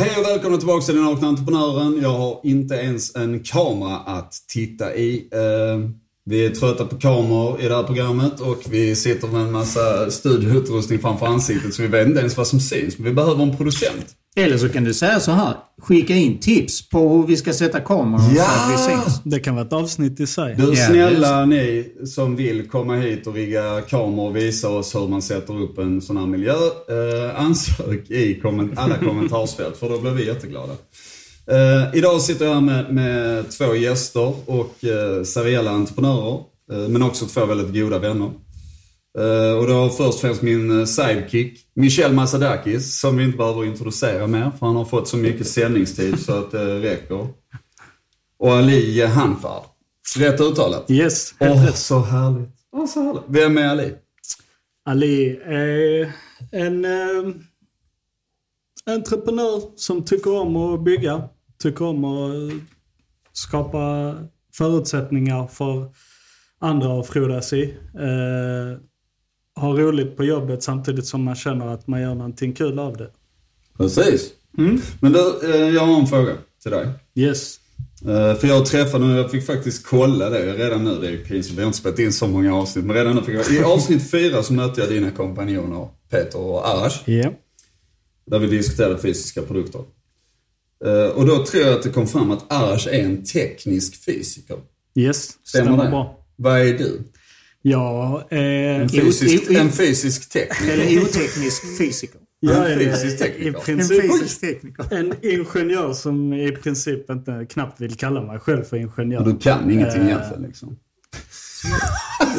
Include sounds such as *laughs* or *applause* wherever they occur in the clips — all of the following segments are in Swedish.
Hej och välkomna tillbaka till Den Nakna Entreprenören. Jag har inte ens en kamera att titta i. Eh, vi är trötta på kameror i det här programmet och vi sitter med en massa studioutrustning framför ansiktet så vi vet inte ens vad som syns. Men vi behöver en producent. Eller så kan du säga så här. Skicka in tips på hur vi ska sätta kameror Ja! så att vi syns. Det kan vara ett avsnitt i sig. Du, Ja, snälla ni som vill komma hit och rigga kameror och visa oss hur man sätter upp en sån här miljö. Eh, ansök i komment- alla kommentarsfält för då blir vi jätteglada. Eh, idag sitter jag här med, med två gäster och eh, seriella entreprenörer. Eh, men också två väldigt goda vänner. Eh, och då först och främst min eh, sidekick, Michel Masadakis, som vi inte behöver introducera mer för han har fått så mycket sändningstid så att det räcker. Och Ali Hanfard. Rätt uttalat? Yes, helt Åh, rätt. så härligt. Åh, så härligt. Vem är Ali? Ali är en eh, entreprenör som tycker om att bygga. Tycker om att eh, skapa förutsättningar för andra att frodas i. Eh, har roligt på jobbet samtidigt som man känner att man gör någonting kul av det. Precis. Men du, eh, jag har en fråga till dig. Yes. Eh, För jag träffade, och jag fick faktiskt kolla det redan nu, det är pinsamt, vi har inte spelat in så många avsnitt, men redan nu fick jag, i avsnitt *laughs* fyra så mötte jag dina kompanjoner Peter och Arash, Ja. där vi diskuterade fysiska produkter. Eh, Och då tror jag att det kom fram att Arash är en teknisk fysiker. Yes, Stämmer stämmer det? bra. Vad är du? Jag är... En fysisk, i- i- en fysisk tekniker? Eller oteknisk fysiker. Jag En fysisk tekniker. En fysisk tekniker. en ingenjör som i princip inte knappt vill kalla mig själv för ingenjör. Och du kan ingenting Eh. egentligen liksom.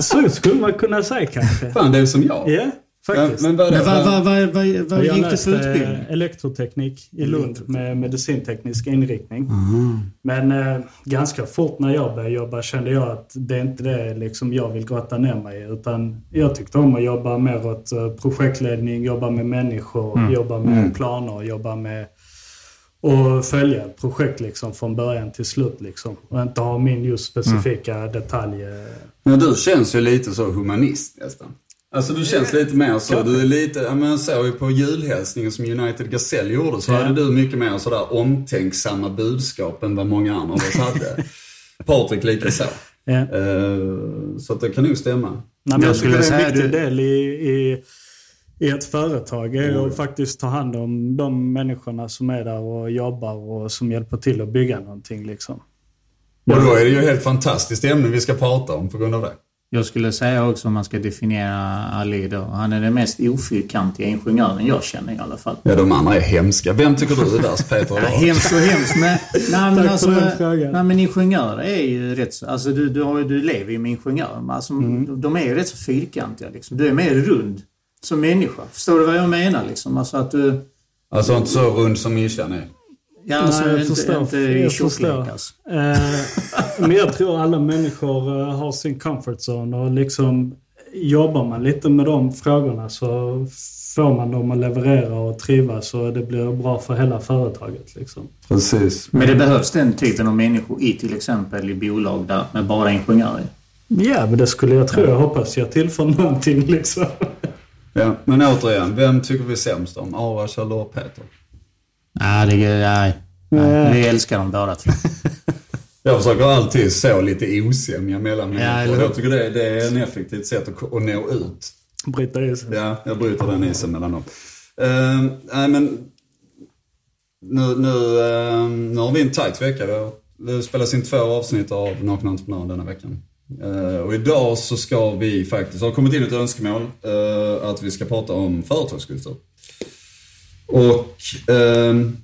Så skulle man kunna säga kanske. Fan, det är som jag. Ja, Ja, faktiskt. men vad, vad, vad, vad, gick du för läste utbildning? elektroteknik i Lund med medicinteknisk inriktning. Mhm. Men eh, ganska fort när jag började jobba kände jag att det är inte det liksom jag vill grotta ner mig i. Utan jag tyckte om att jobba mer åt eh, projektledning, jobba med människor, jobba med Mm. planer, jobba med och följa ett projekt liksom från början till slut liksom. Och inte ha min just specifika detalj. eh, Men du känns ju lite så humanist nästan. Alltså du känns lite mer så, du är lite, ja men såg ju på julhälsningen som United Gazelle gjorde så Ja. hade du mycket mer sådär omtänksamma budskap än vad många andra av oss hade. *laughs* Patrik lika så. Ja. Eh, så att det kan nog stämma. Nej, men Jag jag skulle det är en säga viktig du- del i, i, i ett företag är att faktiskt ta hand om de människorna som är där och jobbar och som hjälper till att bygga någonting. Liksom. Och då är det ju ett helt fantastiskt ämne vi ska prata om på grund av det. Jag skulle säga också om man ska definiera Ali då. Han är den mest ofyrkantiga ingenjören jag känner i alla fall. Ja, de andra är hemska. Vem tycker du är värst, Peter? Ja, hemskt och hemskt men... Nej *laughs* men alltså... Nej men ingenjörer är ju rätt så... Alltså du, du, har, du lever ju med ingenjörer. Alltså, Mm. De är ju rätt så fyrkantiga liksom. Du är mer rund som människa. Förstår du vad jag menar liksom? Alltså att du... Alltså inte så rund som Mishan är. Ja, alltså jag inte, förstår. inte i Jag tjocklek förstår. alltså. Eh, men jag tror alla människor eh, har sin comfort zone och liksom jobbar man lite med de frågorna så får man dem att leverera och trivas och det blir bra för hela företaget. Liksom. Precis. Men det behövs den typen av människor i till exempel i bolag där med bara ingenjörer. Ja, men det skulle jag tro. Jag hoppas jag tillför någonting liksom. Ja, men återigen, vem tycker vi sämst om? Arash eller Peter? Nej, det, nej. nej. Vi älskar dem båda två. *laughs* Jag försöker alltid så lite osämja mellan Ja, människor. eller hur? jag tycker det, det är en effektivt sätt att, att nå ut. Bryta isen. Ja, jag bryter den isen mellan dem. Uh, nej men, nu, nu, uh, nu har vi en tight vecka. Det, det spelas in två avsnitt av Nakna Entreprenören denna veckan. Eh, och idag så ska vi faktiskt, det har kommit in ett önskemål eh, att vi ska prata om företagskultur. Och, ehm,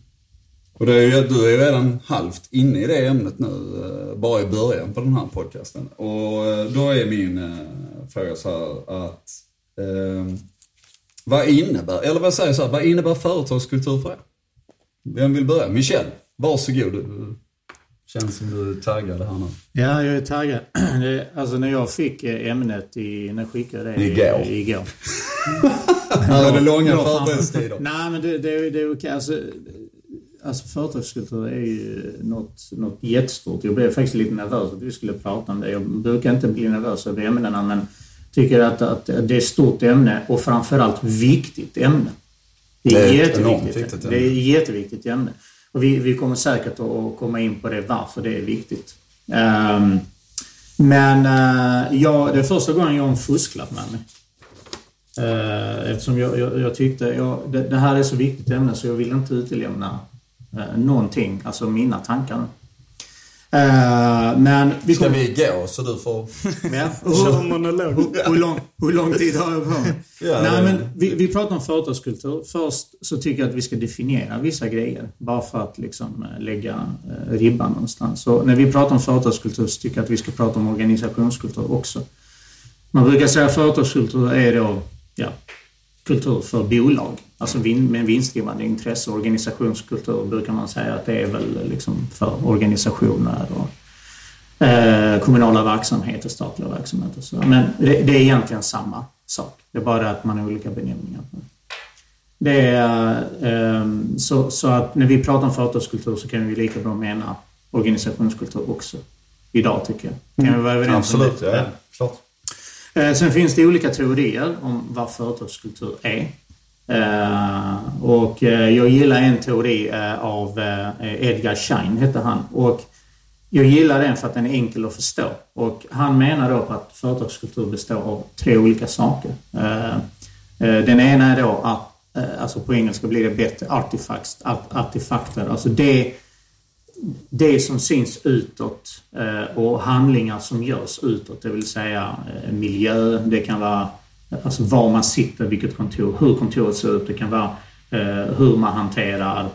och det är du är ju redan halvt inne i det ämnet nu, eh, bara i början på den här podcasten. Och eh, då är min eh, fråga så här att, ehm, vad innebär, eller vad säger så här, vad innebär företagskultur för er? Vem vill börja? Michel, varsågod. Du, känns som du är taggad här nu. Ja, jag är taggad. *clears throat* Alltså när jag fick ämnet i... När skickade jag det? Igår. Igår. Det långa förberedelsetider. Nej, men det, det, det är okej. Alltså, alltså företagskultur är ju något, något jättestort. Jag blev faktiskt lite nervös att vi skulle prata om det. Jag brukar inte bli nervös över ämnena, men tycker att, att det är ett stort ämne och framförallt viktigt ämne. Det är, Det är jätteviktigt. viktigt det är ett jätteviktigt ämne. Och vi, vi kommer säkert att komma in på det, varför det är viktigt. Ehm, men uh, jag, det är första gången jag har en fusklapp med mig. Uh, eftersom jag, jag, jag tyckte, jag, det, det, här är så viktigt ämne så jag vill inte utelämna uh, någonting, alltså mina tankar. Uh, men vi Ska vi gå så du får... *laughs* Ja, *laughs* Kör monolog. hur, lång, hur lång tid har jag på? *laughs* Ja, Nej, men vi, vi pratar om företagskultur. Först så tycker jag att vi ska definiera vissa grejer. Bara för att liksom eh, lägga eh, ribban någonstans. Så när vi pratar om företagskultur så tycker jag att vi ska prata om organisationskultur också. Man brukar säga att företagskultur är då ja, kultur för bolag. Alltså vin, med vinstdrivande intresse. Organisationskultur brukar man säga att det är väl liksom för organisationer och eh, kommunala verksamheter, statliga verksamheter. Så. Men det, det är egentligen samma sak. Det är bara att man har olika benämningar. Det är, eh, så, så att när vi pratar om företagskultur så kan vi lika bra mena organisationskultur också. Idag tycker jag. Kan vi vara överens om Absolut, det? ja. Klart. Eh, sen finns det olika teorier om vad företagskultur är. Eh, och eh, jag gillar en teori av Edgar Schein, hette han. Och jag gillar den för att den är enkel att förstå. Och han menar då på att företagskultur består av tre olika saker. Den ena är då att, alltså på engelska blir det bättre artifacts, artefakter. Alltså det det som syns utåt eh, och handlingar som görs utåt, det vill säga eh, miljö, det kan vara alltså var man sitter, vilket kontor, hur kontoret ser ut, det kan vara eh, hur man hanterar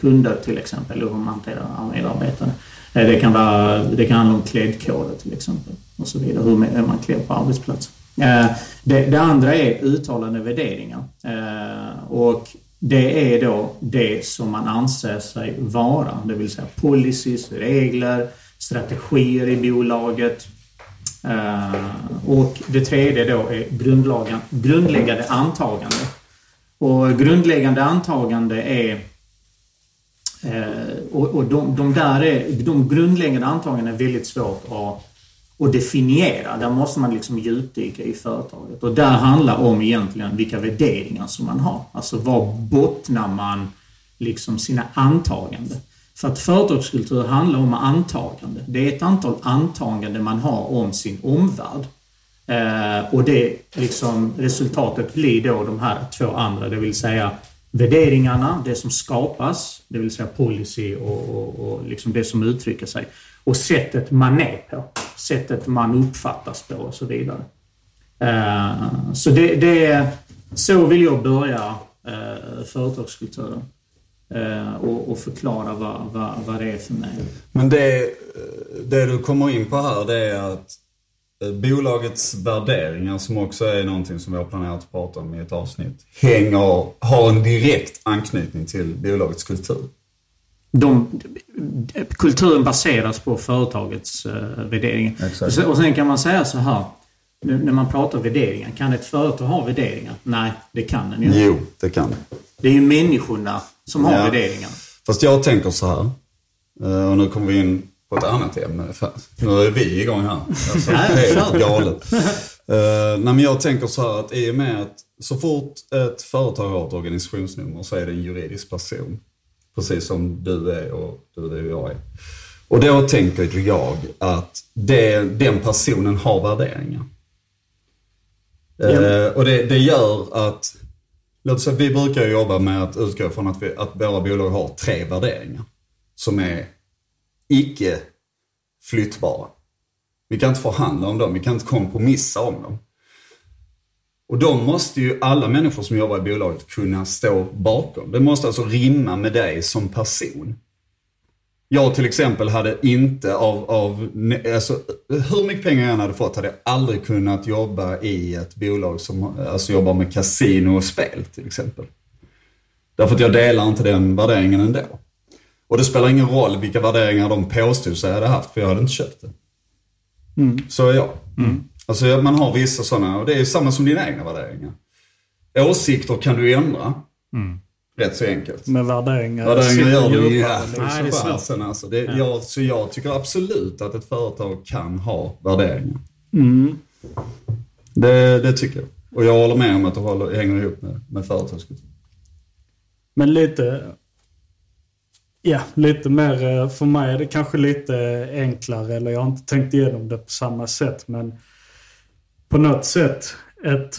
kunder till exempel, eller hur man hanterar medarbetare. Det kan, vara, det kan handla om klädkoder till exempel och så vidare, hur man- man klär på arbetsplatsen. Det, det andra är uttalande värderingar. Och det är då det som man anser sig vara, det vill säga policies, regler, strategier i bolaget. Eh, och det tredje då är grundläggande antagande. Och grundläggande antagande är eh, och de, de, där är, de grundläggande antagandena är väldigt svårt att, och definiera. Där måste man liksom djupdyka i företaget. Och där handlar om egentligen vilka värderingar som man har. Alltså var bottnar man liksom sina antaganden? För att företagskultur handlar om antagande. Det är ett antal antaganden man har om sin omvärld. Eh, och det liksom, resultatet blir då de här två andra, det vill säga värderingarna, det som skapas, det vill säga policy och, och, och liksom det som uttrycker sig. Och sättet man är på, sättet man uppfattas på och så vidare. Eh, så det, det är, så vill jag börja eh, företagskulturen. Eh, och, förklara vad, vad, vad det är för mig. Men det, det du kommer in på här det är att bolagets värderingar, som också är någonting som vi har planerat att prata om i ett avsnitt, hänger, har en direkt anknytning till bolagets kultur de, kulturen baseras på företagets uh, värderingar. Och sen, kan man säga så här, när man pratar värderingar, kan ett företag ha värderingar? Nej, det kan den inte. Jo, det kan det. Det är ju människorna som har Ja. värderingar. Fast jag tänker så här, eh, och nu kommer vi in på ett annat ämne. Nu är vi igång här. Alltså, helt galet. Uh, nej, jag tänker så här att i och med att så fort ett företag har ett organisationsnummer så är det en juridisk person. Precis som du är och du är och jag är. Och då tänker jag att det, den personen har värderingar. Eh, och det, det gör att, låt säga, vi brukar jobba med att utgå från att, vi, att våra bolag har tre värderingar. Som är icke flyttbara. Vi kan inte förhandla om dem, vi kan inte kompromissa om dem. Och de måste ju alla människor som jobbar i bolaget kunna stå bakom. Det måste alltså rimma med dig som person. Jag till exempel hade inte av, av alltså, hur mycket pengar jag än hade fått hade jag aldrig kunnat jobba i ett bolag som alltså, jobbar med kasino och spel till exempel. Därför att jag delar inte den värderingen ändå. Och det spelar ingen roll vilka värderingar de påstod sig hade haft, för jag hade inte köpt det. Så är jag. Alltså man har vissa sådana, och det är samma som dina egna värderingar. Åsikter kan du ändra. Rätt så enkelt. Med värderingar. Värderingar gör du ja, liksom. Nej, fasen alltså. Det, jag, Så jag tycker absolut att ett företag kan ha värderingar. Mm. Det, det tycker jag. Och jag håller med om att det håller, hänger ihop med, med företagskultur. Men lite... Ja, lite mer eh, för mig är det kanske lite enklare eller jag har inte tänkt igenom det på samma sätt men på något sätt ett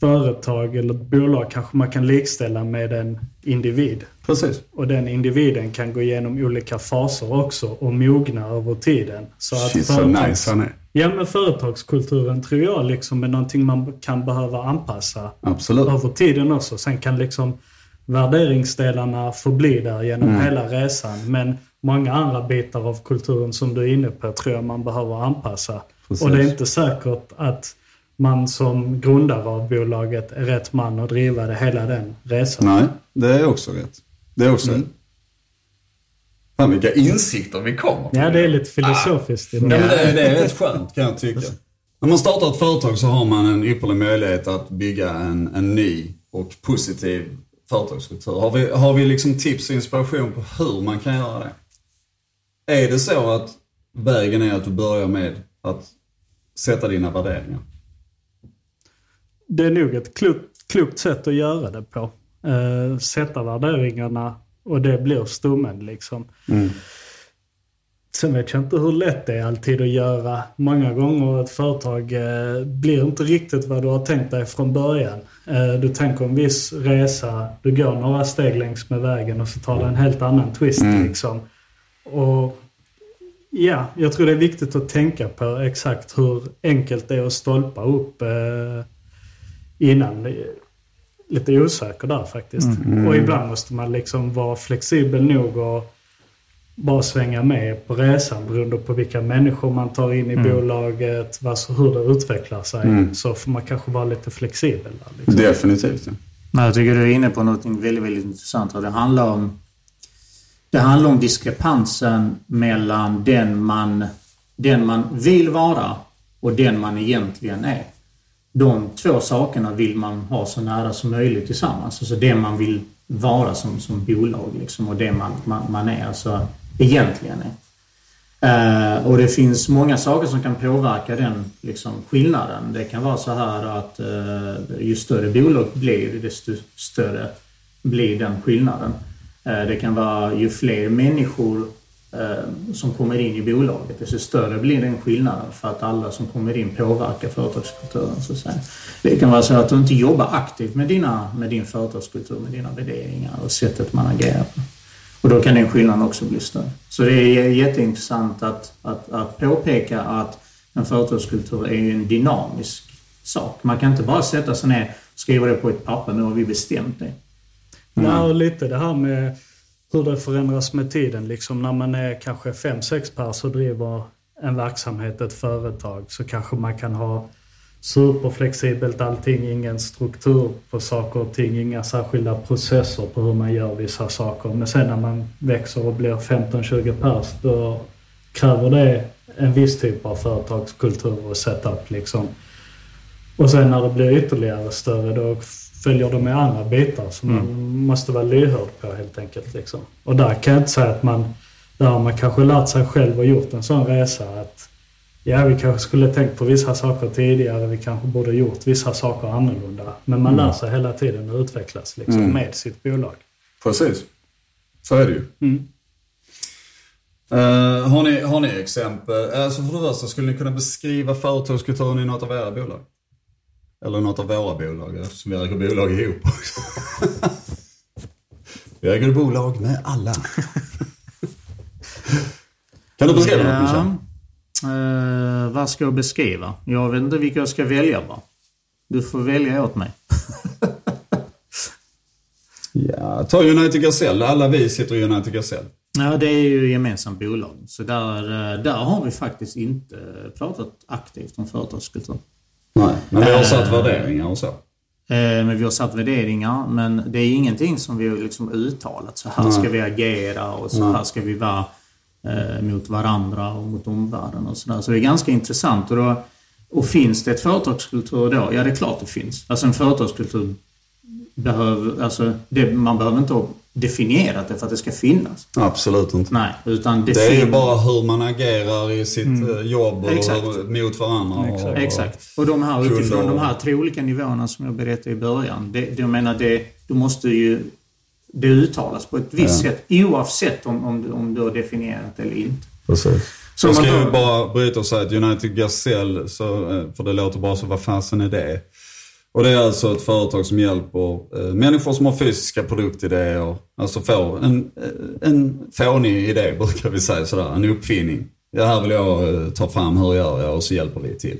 företag eller ett bolag kanske man kan likställa med en individ. Precis. Och den individen kan gå igenom olika faser också och mogna över tiden. Så att företags- nice han är. Ja men företagskulturen tror jag liksom är någonting man kan behöva anpassa Absolut. över tiden också. Sen kan liksom värderingsdelarna förbli där genom Mm. hela resan. Men många andra bitar av kulturen som du är inne på tror jag man behöver anpassa. Precis. Och det är inte säkert att man som grundare av bolaget är rätt man att driva det hela den resan. Nej, det är också rätt. Det är också rätt. Fan vilka insikter vi kommer till. Ja, det är lite filosofiskt i det. Ja, men det, det är rätt skönt kan jag tycka. När man startar ett företag så har man en ypperlig möjlighet att bygga en, en ny och positiv företagskultur. Har vi, har vi liksom tips och inspiration på hur man kan göra det? Är det så att vägen är att du börjar med att sätta dina värderingar? Det är nog ett klokt, klokt sätt att göra det på. Eh, sätta värderingarna och det blir stommen liksom. Sen vet jag inte hur lätt det är alltid att göra. Många gånger ett företag eh, blir inte riktigt vad du har tänkt dig från början. Eh, du tänker en viss resa, du går några steg längs med vägen och så tar det en helt annan twist liksom. Och ja, jag tror det är viktigt att tänka på exakt hur enkelt det är att stolpa upp eh, innan. Lite osäker där faktiskt. Och ibland måste man liksom vara flexibel nog och bara svänga med på resan beroende på vilka människor man tar in i bolaget, vad, hur det utvecklar sig. Så får man kanske vara lite flexibel där. Liksom. Definitivt. Ja. Jag tycker du är inne på något väldigt, väldigt intressant. Och det handlar om det handlar om diskrepansen mellan den man, den man vill vara och den man egentligen är. De två sakerna vill man ha så nära som möjligt tillsammans. Alltså det man vill vara som, som bolag liksom, och det man, man, man är, alltså egentligen är. Uh, och det finns många saker som kan påverka den liksom, skillnaden. Det kan vara så här att uh, ju större bolag blir, desto större blir den skillnaden. Eh, det kan vara ju fler människor eh, som kommer in i bolaget, desto större blir den skillnaden för att alla som kommer in påverkar företagskulturen. Så att säga. Det kan vara så att du inte jobbar aktivt med, dina, med din företagskultur, med dina värderingar och sättet man agerar på. Och då kan den skillnaden också bli större. Så det är jätteintressant att, att, att påpeka att en företagskultur är ju en dynamisk sak. Man kan inte bara sätta sig ner och skriva det på ett papper, nu har vi bestämt det. Mm. Ja, och lite det här med hur det förändras med tiden. Liksom när man är kanske fem sex pers och driver en verksamhet, ett företag, så kanske man kan ha superflexibelt allting, ingen struktur på saker och ting, inga särskilda processer på hur man gör vissa saker. Men sen när man växer och blir 15-20 pers, då kräver det en viss typ av företagskultur och setup liksom. Och sen när det blir ytterligare större då följer det med andra bitar som man måste vara lyhörd på helt enkelt. Liksom. Och där kan jag inte säga att man, där har man kanske lärt sig själv och gjort en sån resa att ja, vi kanske skulle tänkt på vissa saker tidigare, vi kanske borde gjort vissa saker annorlunda. Men man lär sig hela tiden att utvecklas liksom, med sitt bolag. Precis. Så är det ju. Mm. Eh, har, ni, har ni exempel? Alltså för det första, skulle ni kunna beskriva företagskulturen i något av era bolag? Eller något av våra bolag, eftersom vi äger bolag ihop också. *laughs* vi äger bolag med alla. *laughs* kan du beskriva något, Michel? Eh, vad ska jag beskriva? Jag vet inte vilka jag ska välja bara. Du får välja åt mig. *laughs* Ja, ta United Gasell. Alla vi sitter i United Gasell. Ja, det är ju gemensamt bolag. Så där, eh, där har vi faktiskt inte pratat aktivt om företagskultur. Nej, men vi har satt Eh. värderingar och så. Eh, Men vi har satt värderingar, men det är ingenting som vi har liksom uttalat. Så här ska vi agera och så här ska vi vara eh, mot varandra och mot omvärlden och sådär. Så det är ganska intressant. Och, då, och finns det ett företagskultur då? Ja, det är klart det finns. Alltså en företagskultur behöver, alltså det, man behöver inte definierat det för att det ska finnas. Absolut inte. Nej, utan det, Det är ju bara hur man agerar i sitt eh, jobb och Exakt. mot varandra. Och, och, Exakt. Och de här, utifrån de här tre olika nivåerna som jag berättade i början. Det, det, jag menar, det, du måste ju det uttalas på ett visst ja. sätt oavsett om, om, om du har definierat det eller inte. Precis. Så jag ska ju bara bryta och säga att United Gazelle, så, eh, för det låter bara så, vad fasen är det? Och det är alltså ett företag som hjälper eh, människor som har fysiska produktidéer, alltså får en, eh, en fånig idé *laughs* brukar vi säga sådär, en uppfinning. Det här vill jag eh, ta fram, hur gör jag? Och så hjälper vi till.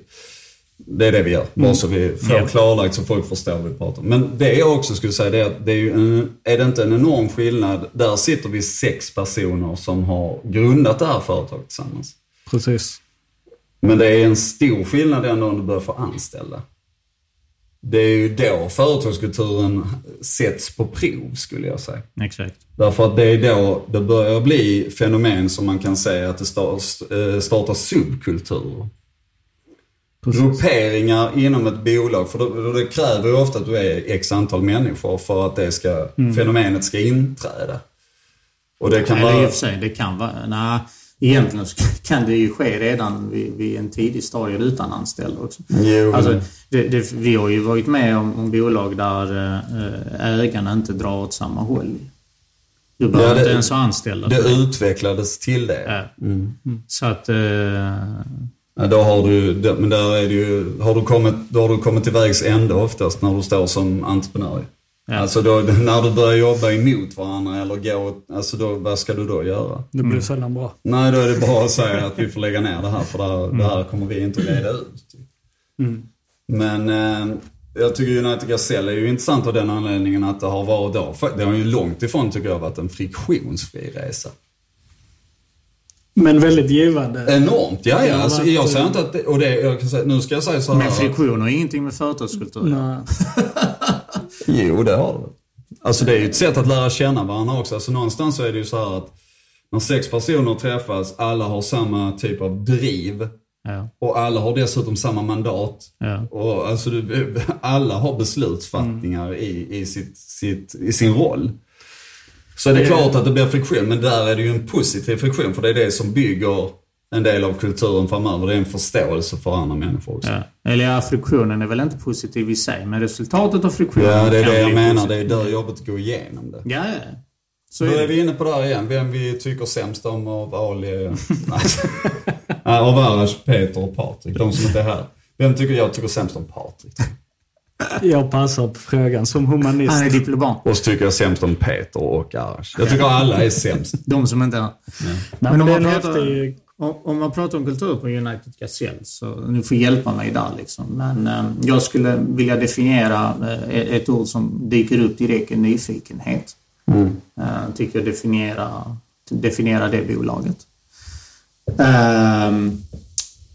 Det är det vi gör, bara mm. så vi får yeah. klarlagt så folk förstår vad vi pratar om. Men det jag också skulle säga det är att det är, ju en, är det inte en enorm skillnad, där sitter vi sex personer som har grundat det här företaget tillsammans. Precis. Men det är en stor skillnad ändå om du börjar få anställda det är ju då företagskulturen sätts på prov skulle jag säga. Exakt. Därför att det är då det börjar bli fenomen som man kan säga att det eh, startar subkulturer. Grupperingar inom ett bolag, för det, kräver ju ofta att du är x antal människor för att det ska, mm. fenomenet ska inträda. Och det kan Eller vara... för sig, det kan vara... Nej egentligen *laughs* kan det ju ske redan vid, vid en tidig stadie utan anställda också. Jo. Alltså, det, det, vi har ju varit med om, om bolag där äh, ägarna inte drar åt samma håll. Du behöver ja, inte ens ha anställda. Det utvecklades till det. Ja. Mm. Så att... Äh, ja, då har du, men där är det ju, har du kommit, då har du kommit till vägs ände oftast när du står som entreprenör. Ja. Alltså då, *laughs* när du börjar jobba emot varandra eller gå, alltså då, vad ska du då göra? Det blir mm. sällan bra. Nej, då är det bara att säga att vi får lägga ner det här för det här, mm. det här kommer vi inte att leda ut. Mm. Men eh, jag tycker United Gazelle är ju intressant av den anledningen att det har varit då, det har ju långt ifrån tycker jag varit en friktionsfri resa. Men väldigt givande. Enormt, ja ja. Alltså, jag säger inte att det, och det, jag kan säga, nu ska jag säga så här. Men friktion har ingenting med företagskultur Nej. *laughs* Jo, det har det. Alltså det är ju ett sätt att lära känna varandra också. Alltså någonstans så är det ju så här att när sex personer träffas, alla har samma typ av driv. Ja. Och alla har dessutom samma mandat. Ja. Och alltså, alla har beslutsfattningar mm. i, i, sitt, sitt, i sin roll. Så är det är klart att det blir friktion, men där är det ju en positiv friktion. För det är det som bygger en del av kulturen framöver. Det är en förståelse för andra människor också. Ja. Eller ja, friktionen är väl inte positiv i sig, men resultatet av friktionen Ja, det är det jag menar. Positiv. Det är där jobbet att gå igenom det. Ja, ja. Så Då är vi inne på det här igen. Vem vi tycker sämst om av Ali... *laughs* av Arash, Peter och Patrik. De som inte är här. Vem tycker jag tycker sämst om Patrik? Jag passar på frågan som humanist. Han är diplomat. Och så tycker jag sämst om Peter och Arash. Jag tycker alla är sämst. De som inte är... Men, men om, man pratar, om man pratar om kultur på United Gazelle, så nu får hjälpa mig där liksom. Men eh, jag skulle vilja definiera eh, ett ord som dyker upp direkt, är nyfikenhet. Mm. Eh, tycker jag definiera, definiera det bolaget. Um,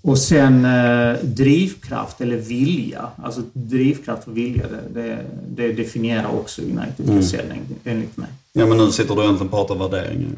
och sen eh, drivkraft eller vilja. Alltså drivkraft och vilja, det, det, det definierar också United mm. Gazelle enligt mig. Ja, men nu sitter du egentligen och pratar värderingar.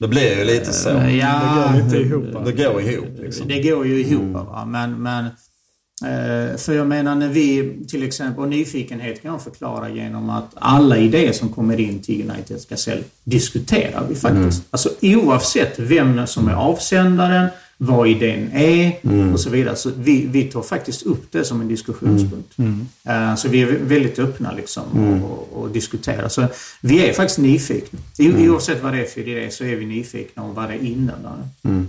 Det blir ju lite så. Uh, ja, det går lite ihop. Det går ihop liksom. Det går ju ihop. Mm. Va? Men, men uh, för jag menar när vi till exempel, och nyfikenhet kan jag förklara genom att alla idéer som kommer in till United Gazelle diskuterar vi faktiskt. Mm. Alltså oavsett vem som är avsändaren, vad idén är mm. och så vidare. Så vi, vi tar faktiskt upp det som en diskussionspunkt. Mm. Uh, så vi är väldigt öppna liksom mm. och, och, diskuterar. Så vi är faktiskt nyfikna. Mm. Oavsett vad det är för idé så är vi nyfikna om vad det innebär. Mm.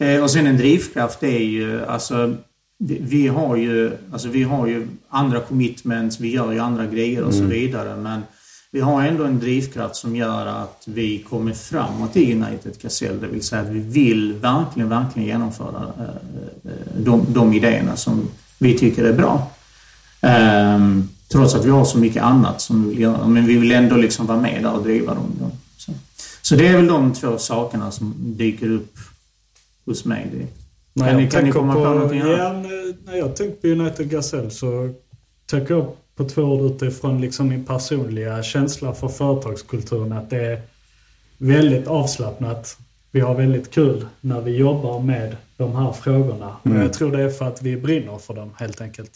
Uh, och sen en drivkraft är ju alltså vi, vi, har ju, alltså vi har ju andra commitments, vi gör ju andra grejer och så mm. vidare. Men vi har ändå en drivkraft som gör att vi kommer framåt i United Gazelle. Det vill säga att vi vill verkligen, verkligen genomföra eh, de, de idéerna som vi tycker är bra. Um, trots att vi har så mycket annat som vi vill göra. Men vi vill ändå liksom vara med där och driva dem. Så, så det är väl de två sakerna som dyker upp hos mig direkt. Kan, ni, kan ni komma på, på någonting annat? när jag tänker på United Gazelle så tänker jag på två ord utifrån liksom min personliga känsla för företagskulturen. Att det är väldigt avslappnat. Vi har väldigt kul när vi jobbar med de här frågorna. Mm. Och jag tror det är för att vi brinner för dem helt enkelt.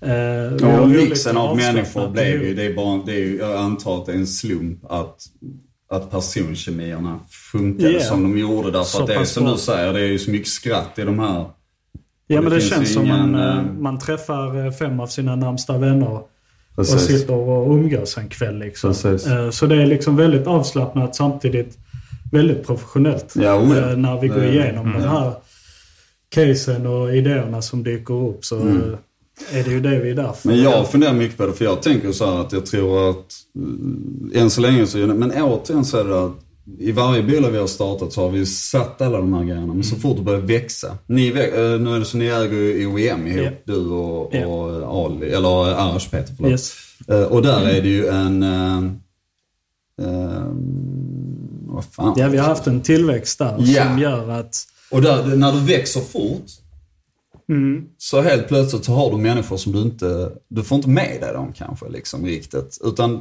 Eh, ja, och mixen av människor blev ju, det är bara, det är ju, jag antar att det är en slump att, att personkemierna funkade yeah. som de gjorde. Därför så att det är som du säger, det är ju så mycket skratt i de här Ja, men det, det känns som ingen, man, uh, man träffar eh, fem av sina närmsta vänner och Precis. sitter och umgås en kväll. Liksom. Precis. Eh, Så det är liksom väldigt avslappnat samtidigt väldigt professionellt. Ja, oh. Eh, När vi går igenom mm. de här casen och idéerna som dyker upp så Mm. eh, är det ju det vi är där för. Men jag funderar mycket på det, för jag tänker så här att jag tror att eh, än så länge så, men återigen så är det att i varje bolag vi har startat så har vi satt alla de här grejerna. Men så fort det börjar växa. Ni, eh, nu är det så ni äger ju OEM ihop, Ja. du och, Ja. och Ali, eller Arash Peter, förlåt. Yes. Eh, Och där är det ju en... eh, vad fan? Ja, vi har haft en tillväxt där Ja. som gör att... Och där, när du växer fort Mm, så helt plötsligt så har du människor som du inte, du får inte med dig dem kanske liksom riktigt. Utan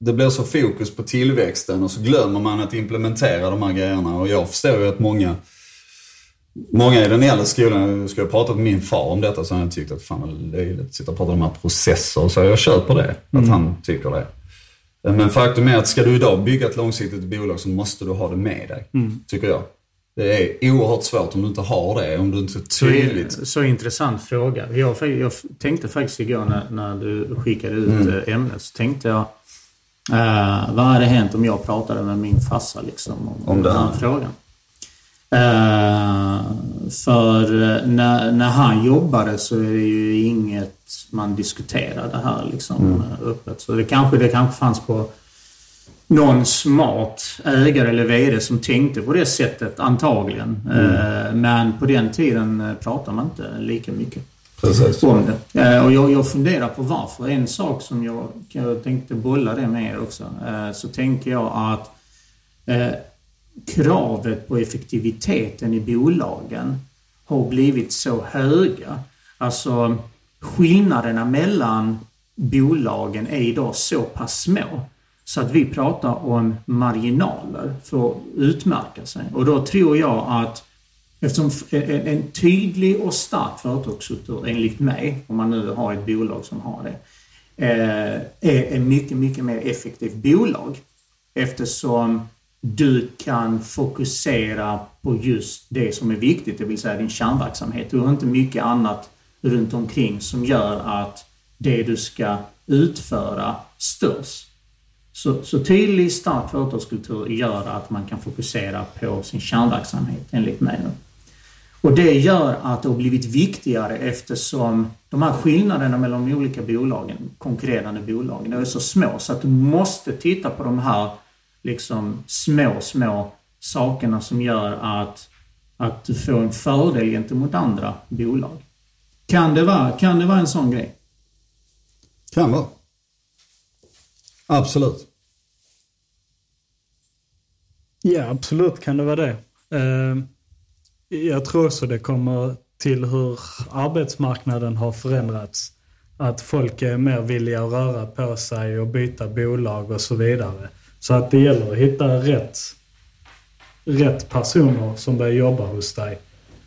det blir så fokus på tillväxten och så glömmer man att implementera de här grejerna. Och jag förstår ju att många, många i den äldre skolan, skulle jag pratat med min far om detta så hade han tyckt att fan vad löjligt att sitta och prata om de här processer. Så jag köper det, att han tycker det. Men faktum är att ska du idag bygga ett långsiktigt bolag så måste du ha det med dig, tycker jag. Det är oerhört svårt om du inte har det, om du inte Så, tydligt så intressant fråga. Jag, jag tänkte faktiskt igår när, när du skickade ut Mm. eh, ämnet så tänkte jag eh, vad hade hänt om jag pratade med min farsa liksom, om, Om den här frågan? Eh, för eh, när, när han jobbade så är det ju inget man diskuterade här liksom, Mm. öppet. Så det kanske, det kanske fanns på någon smart ägare eller VD som tänkte på det sättet antagligen. Mm. Eh, Men på den tiden pratade man inte lika mycket Precis. om det. Eh, och jag, jag funderar på varför. En sak som jag, jag tänkte bolla det med er också. Eh, så tänker jag att eh, kravet på effektiviteten i bolagen har blivit så höga. Alltså skillnaderna mellan bolagen är idag så pass små så att vi pratar om marginaler för att utmärka sig. Och då tror jag att Eftersom en, en tydlig och stark företagskultur, enligt mig, om man nu har ett bolag som har det, eh, är ett mycket, mycket mer effektivt bolag. Eftersom du kan fokusera på just det som är viktigt, det vill säga din kärnverksamhet. Du har inte mycket annat runt omkring som gör att det du ska utföra störs. Så, så tydlig, stark företagskultur gör att man kan fokusera på sin kärnverksamhet, enligt mig. Och det gör att det har blivit viktigare eftersom de här skillnaderna mellan de olika bolagen, konkurrerande bolagen, är så små så att du måste titta på de här liksom små, små sakerna som gör att, att du får en fördel gentemot andra bolag. Kan det vara, kan det vara en sån grej? Kan vara. Absolut. Ja, absolut kan det vara det. Eh, Jag tror också det kommer till hur arbetsmarknaden har förändrats. Att folk är mer villiga att röra på sig och byta bolag och så vidare. Så att det gäller att hitta rätt, rätt personer som börjar jobba hos dig.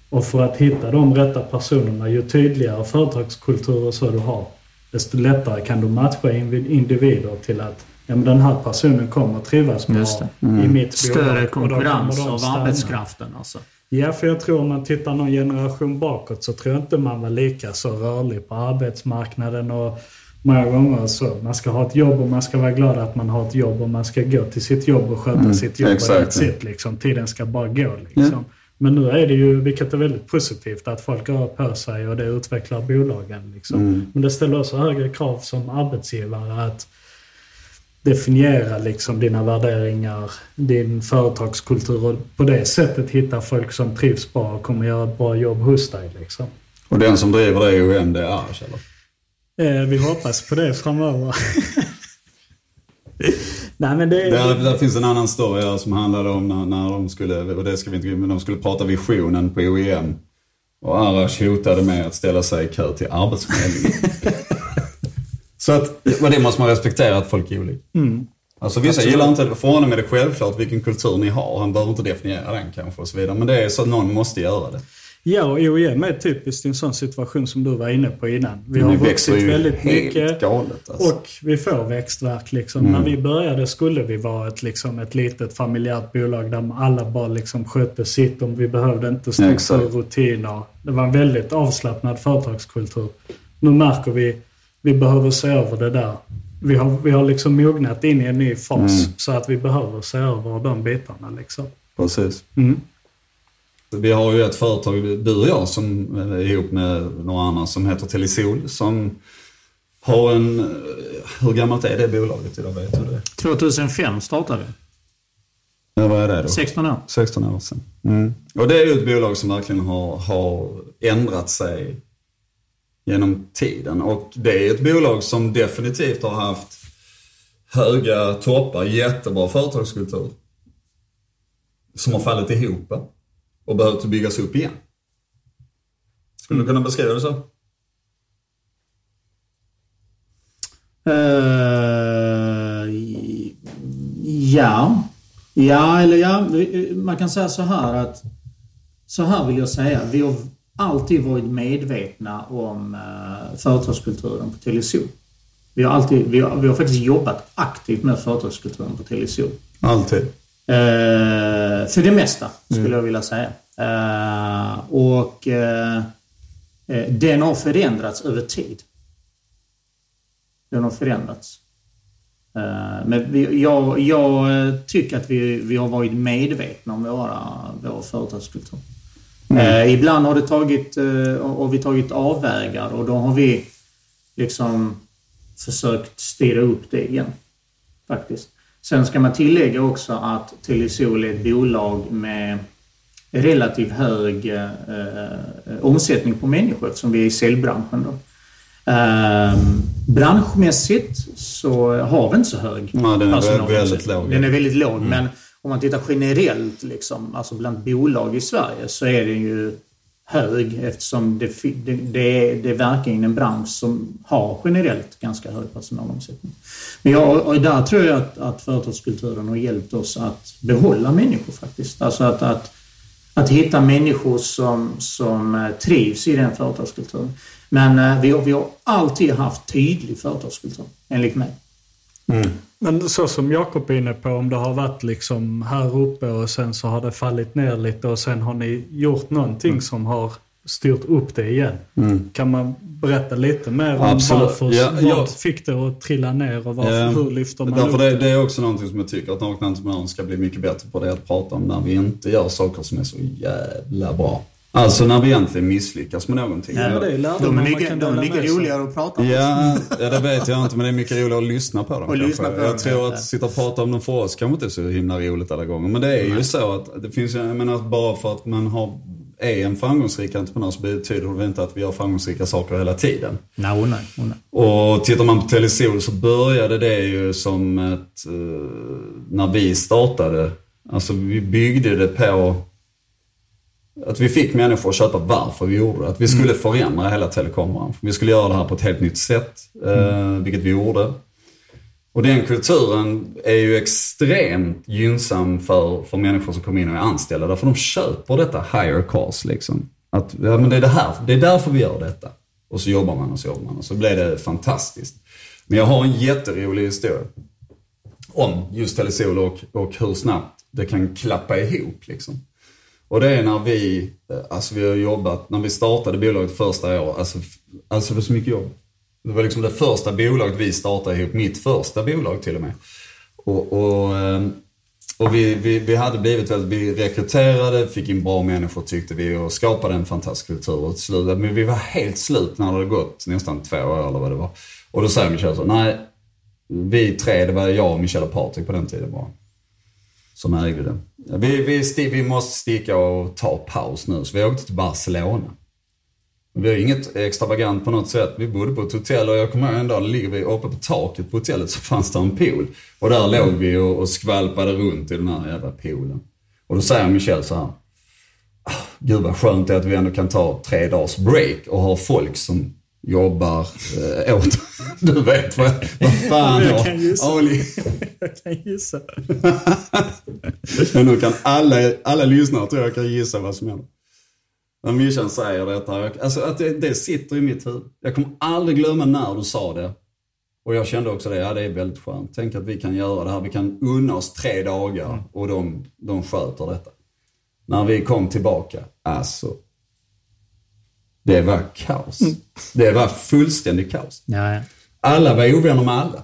Och för att hitta de rätta personerna, ju tydligare företagskultur och så du har, desto lättare kan du matcha individer till att ja, men den här personen kommer trivas det. vara i mitt Större bolag. och då kommer konkurrens av stanna. arbetskraften alltså. Ja, för jag tror om man tittar någon generation bakåt så tror jag inte man var lika så rörlig på arbetsmarknaden och många gånger så. Man ska ha ett jobb och man ska vara glad att man har ett jobb och man ska gå till sitt jobb och sköta sitt jobb exakt. och it, liksom. Tiden ska bara gå liksom. Men nu är det ju, vilket är väldigt positivt, att folk rör på sig och det utvecklar bolagen. Liksom. Men det ställer också högre krav som arbetsgivare att definiera liksom dina värderingar, din företagskultur och på det sättet hitta folk som trivs bra och kommer göra ett bra jobb hos dig. Liksom. Och den som driver det i OM, det är eller? Eh, vi hoppas på det framöver. *laughs* Nej men det... Där, där finns en annan story här som handlade om när, när de skulle, och det ska vi inte men de skulle prata visionen på OEM. Och Arash hotade med att ställa sig i kö till Arbetsförmedlingen. *laughs* Så att, och det måste man respektera att folk är olika. Alltså vissa gillar inte, för honom är det självklart vilken kultur ni har. Han behöver inte definiera den kanske och så vidare. Men det är så att någon måste göra det. Ja, och OEM är typiskt i en sån situation som du var inne på innan. Vi har vi vuxit väldigt mycket. galet alltså. Och vi får växtverk. Liksom. När vi började skulle vi vara ett, liksom, ett litet familjärt bolag där alla bara liksom, skötte sitt. Om vi behövde inte struktur och rutiner. Det var en väldigt avslappnad företagskultur. Nu märker vi vi behöver se över det där. Vi har, vi har liksom mognat in i en ny fas så att vi behöver se över de bitarna. Liksom. Precis. Mm. Vi har ju ett företag, du och jag, som är ihop med några andra som heter Telesol. Som har en... Hur gammalt är det bolaget idag? Vet du det? 2005 startade vi. Ja, vad är det då? 16 år. 16 år sedan. Mm. Och det är ju ett bolag som verkligen har, har ändrat sig genom tiden. Och det är ett bolag som definitivt har haft höga toppar, jättebra företagskultur. Som har fallit ihop och behövt byggas upp igen. Skulle du kunna beskriva det så? Uh, ja. Ja, eller ja. Man kan säga så här att... Så här vill jag säga. Vi har alltid varit medvetna om uh, företagskulturen på Telesol. Vi har, alltid, vi, har, vi har faktiskt jobbat aktivt med företagskulturen på Telesol. Alltid. Uh, för det mesta, skulle jag vilja säga. Uh, och den har förändrats över tid. Den har förändrats. Men vi, jag, jag, tycker att vi, vi har varit medvetna om våra, vår företagskultur. Mm. Eh, ibland har det tagit, eh, vi tagit avvägar och då har vi liksom försökt styra upp det igen. Faktiskt. Sen ska man tillägga också att Telesol är ett bolag med relativt hög eh, omsättning på människor eftersom vi är i säljbranschen. Då. Eh, branschmässigt så har vi inte så hög ja, den är väldigt låg. Den är väldigt låg, mm. men om man tittar generellt liksom, alltså bland bolag i Sverige så är den ju hög eftersom det, det, det, det verkar verkligen en bransch som har generellt ganska hög personalomsättning. Men jag, och där tror jag att, att företagskulturen har hjälpt oss att behålla människor faktiskt. Alltså att, att, att hitta människor som, som eh, trivs i den företagskulturen. Men eh, vi har, vi har alltid haft tydlig företagskultur, enligt mig. Mm. Men så som Jakob är inne på, om det har varit liksom här uppe och sen så har det fallit ner lite och sen har ni gjort någonting mm. som har styrt upp det igen. Mm. Kan man berätta lite mer om Absolut. varför, ja, vad ja. fick det att trilla ner och varför, ja, hur lyfter man därför upp det? Det är också någonting som jag tycker att Nakna Entreprenören ska bli mycket bättre på. Det att prata om när vi inte gör saker som är så jävla bra. Alltså när vi egentligen misslyckas med någonting. Ja, det är de är mycket, de är mycket roligare att prata om. Ja, ja, det vet jag inte men det är mycket roligare att lyssna på dem. Och lyssna på jag dem, tror att sitta och prata om dem för oss kanske inte är så himla roligt alla gånger. Men det är Nej. ju så att det finns, jag menar bara för att man har, är en framgångsrik entreprenör så betyder det inte att vi gör framgångsrika saker hela tiden. Nej, oh, nej, oh, nej. Och tittar man på Telesol så började det ju som ett, uh, när vi startade, alltså vi byggde det på att vi fick människor att köpa varför vi gjorde det. Att vi skulle mm. förändra hela telekombranschen. Vi skulle göra det här på ett helt nytt sätt, eh, mm. vilket vi gjorde. Och den kulturen är ju extremt gynnsam för, för människor som kommer in och är anställda. Därför de köper detta higher cost liksom. Att, ja men det är det här, det är därför vi gör detta. Och så jobbar man och så jobbar man och så blir det fantastiskt. Men jag har en jätterolig historia. Om just Telesol och, och hur snabbt det kan klappa ihop liksom. Och det är när vi, eh, alltså vi har jobbat, när vi startade bolaget första året, alltså, alltså det var så mycket jobb. Det var liksom det första bolaget vi startade ihop, mitt första bolag till och med. Och, och, ehm, och vi, vi, vi hade blivit väldigt, vi rekryterade, fick in bra människor tyckte vi och skapade en fantastisk kultur. Och slut, men vi var helt slut när det hade gått nästan två år eller vad det var. Och då säger Michel så, nej, vi tre, det var jag, och Michel och Patrik på den tiden bara som ägde det. Vi, vi, vi måste sticka och ta paus nu, så vi åkte till Barcelona. Vi har inget extravagant på något sätt. Vi bodde på ett hotell och jag kommer ihåg en dag, ligger vi uppe på taket på hotellet så fanns det en pool. Och där låg vi och, och skvalpade runt i den här jävla poolen. Och då säger Michel så här. Ah, gud vad skönt det är att vi ändå kan ta tre dagars break och ha folk som jobbar eh, åt... *laughs* Du vet vad, vad fan jag kan gissa. Ali. *laughs* jag kan gissa. *laughs* Men nu kan alla, alla lyssnare tror jag kan gissa vad som händer. När Mishan säger detta, alltså att det, det sitter i mitt huvud. Jag kommer aldrig glömma när du sa det. Och jag kände också det, ja det är väldigt skönt. Tänk att vi kan göra det här, vi kan unna oss tre dagar och de, de sköter detta. När vi kom tillbaka, alltså Det var kaos. Det var fullständigt kaos. Ja, ja. Alla var ovänner med alla.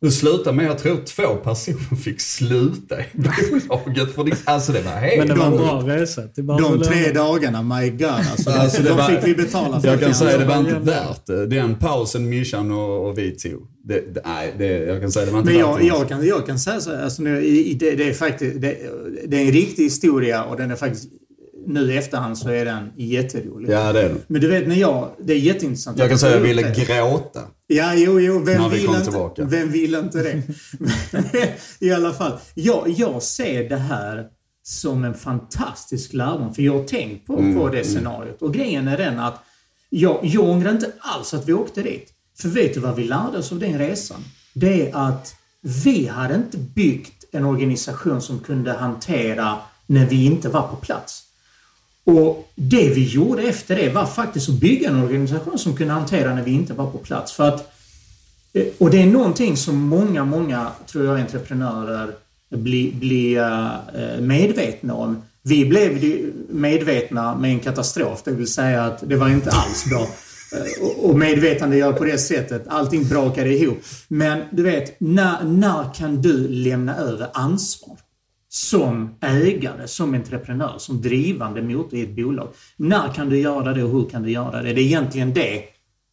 Det slutade med, jag tror två personer fick sluta i bolaget. För det, alltså det var helt Men det var en bra resa De tre dagarna, my god alltså. Alltså, det de var- fick vi betala för. Jag kan säga det var inte värt det. Den pausen Mishan och, och vi tog. Det, det, nej, det, jag kan säga det var inte Men värt jag, jag, kan, jag kan säga så här, alltså nu, det, det är faktiskt det, det är en riktig historia och den är faktiskt nu i efterhand så är den jätterolig. Ja, det är det. Men du vet när jag, det är jätteintressant. Jag kan säga att jag ville det. gråta. Ja, jo, jo, vem vi vill, inte, tillbaka. vem vill inte det? *laughs* I alla fall, jag, jag ser det här som en fantastisk lärdom. För jag har tänkt på, Mm, på det scenariot. Och grejen är den att jag, jag ångrar inte alls att vi åkte dit. För vet du vad vi lärde oss av den resan? Det är att vi hade inte byggt en organisation som kunde hantera när vi inte var på plats. Och det vi gjorde efter det var faktiskt att bygga en organisation som kunde hantera när vi inte var på plats. För att, eh, och det är någonting som många, många, tror jag, entreprenörer blir, blir eh, medvetna om. Vi blev medvetna med en katastrof, det vill säga att det var inte alls bra. *laughs* Eh, och- Och medvetandegör på det sättet. Allting brakade ihop. Men du vet, när, när kan du lämna över ansvar? Som ägare, som entreprenör, som drivande motor i ett bolag. När kan du göra det och hur kan du göra det? Det är egentligen det,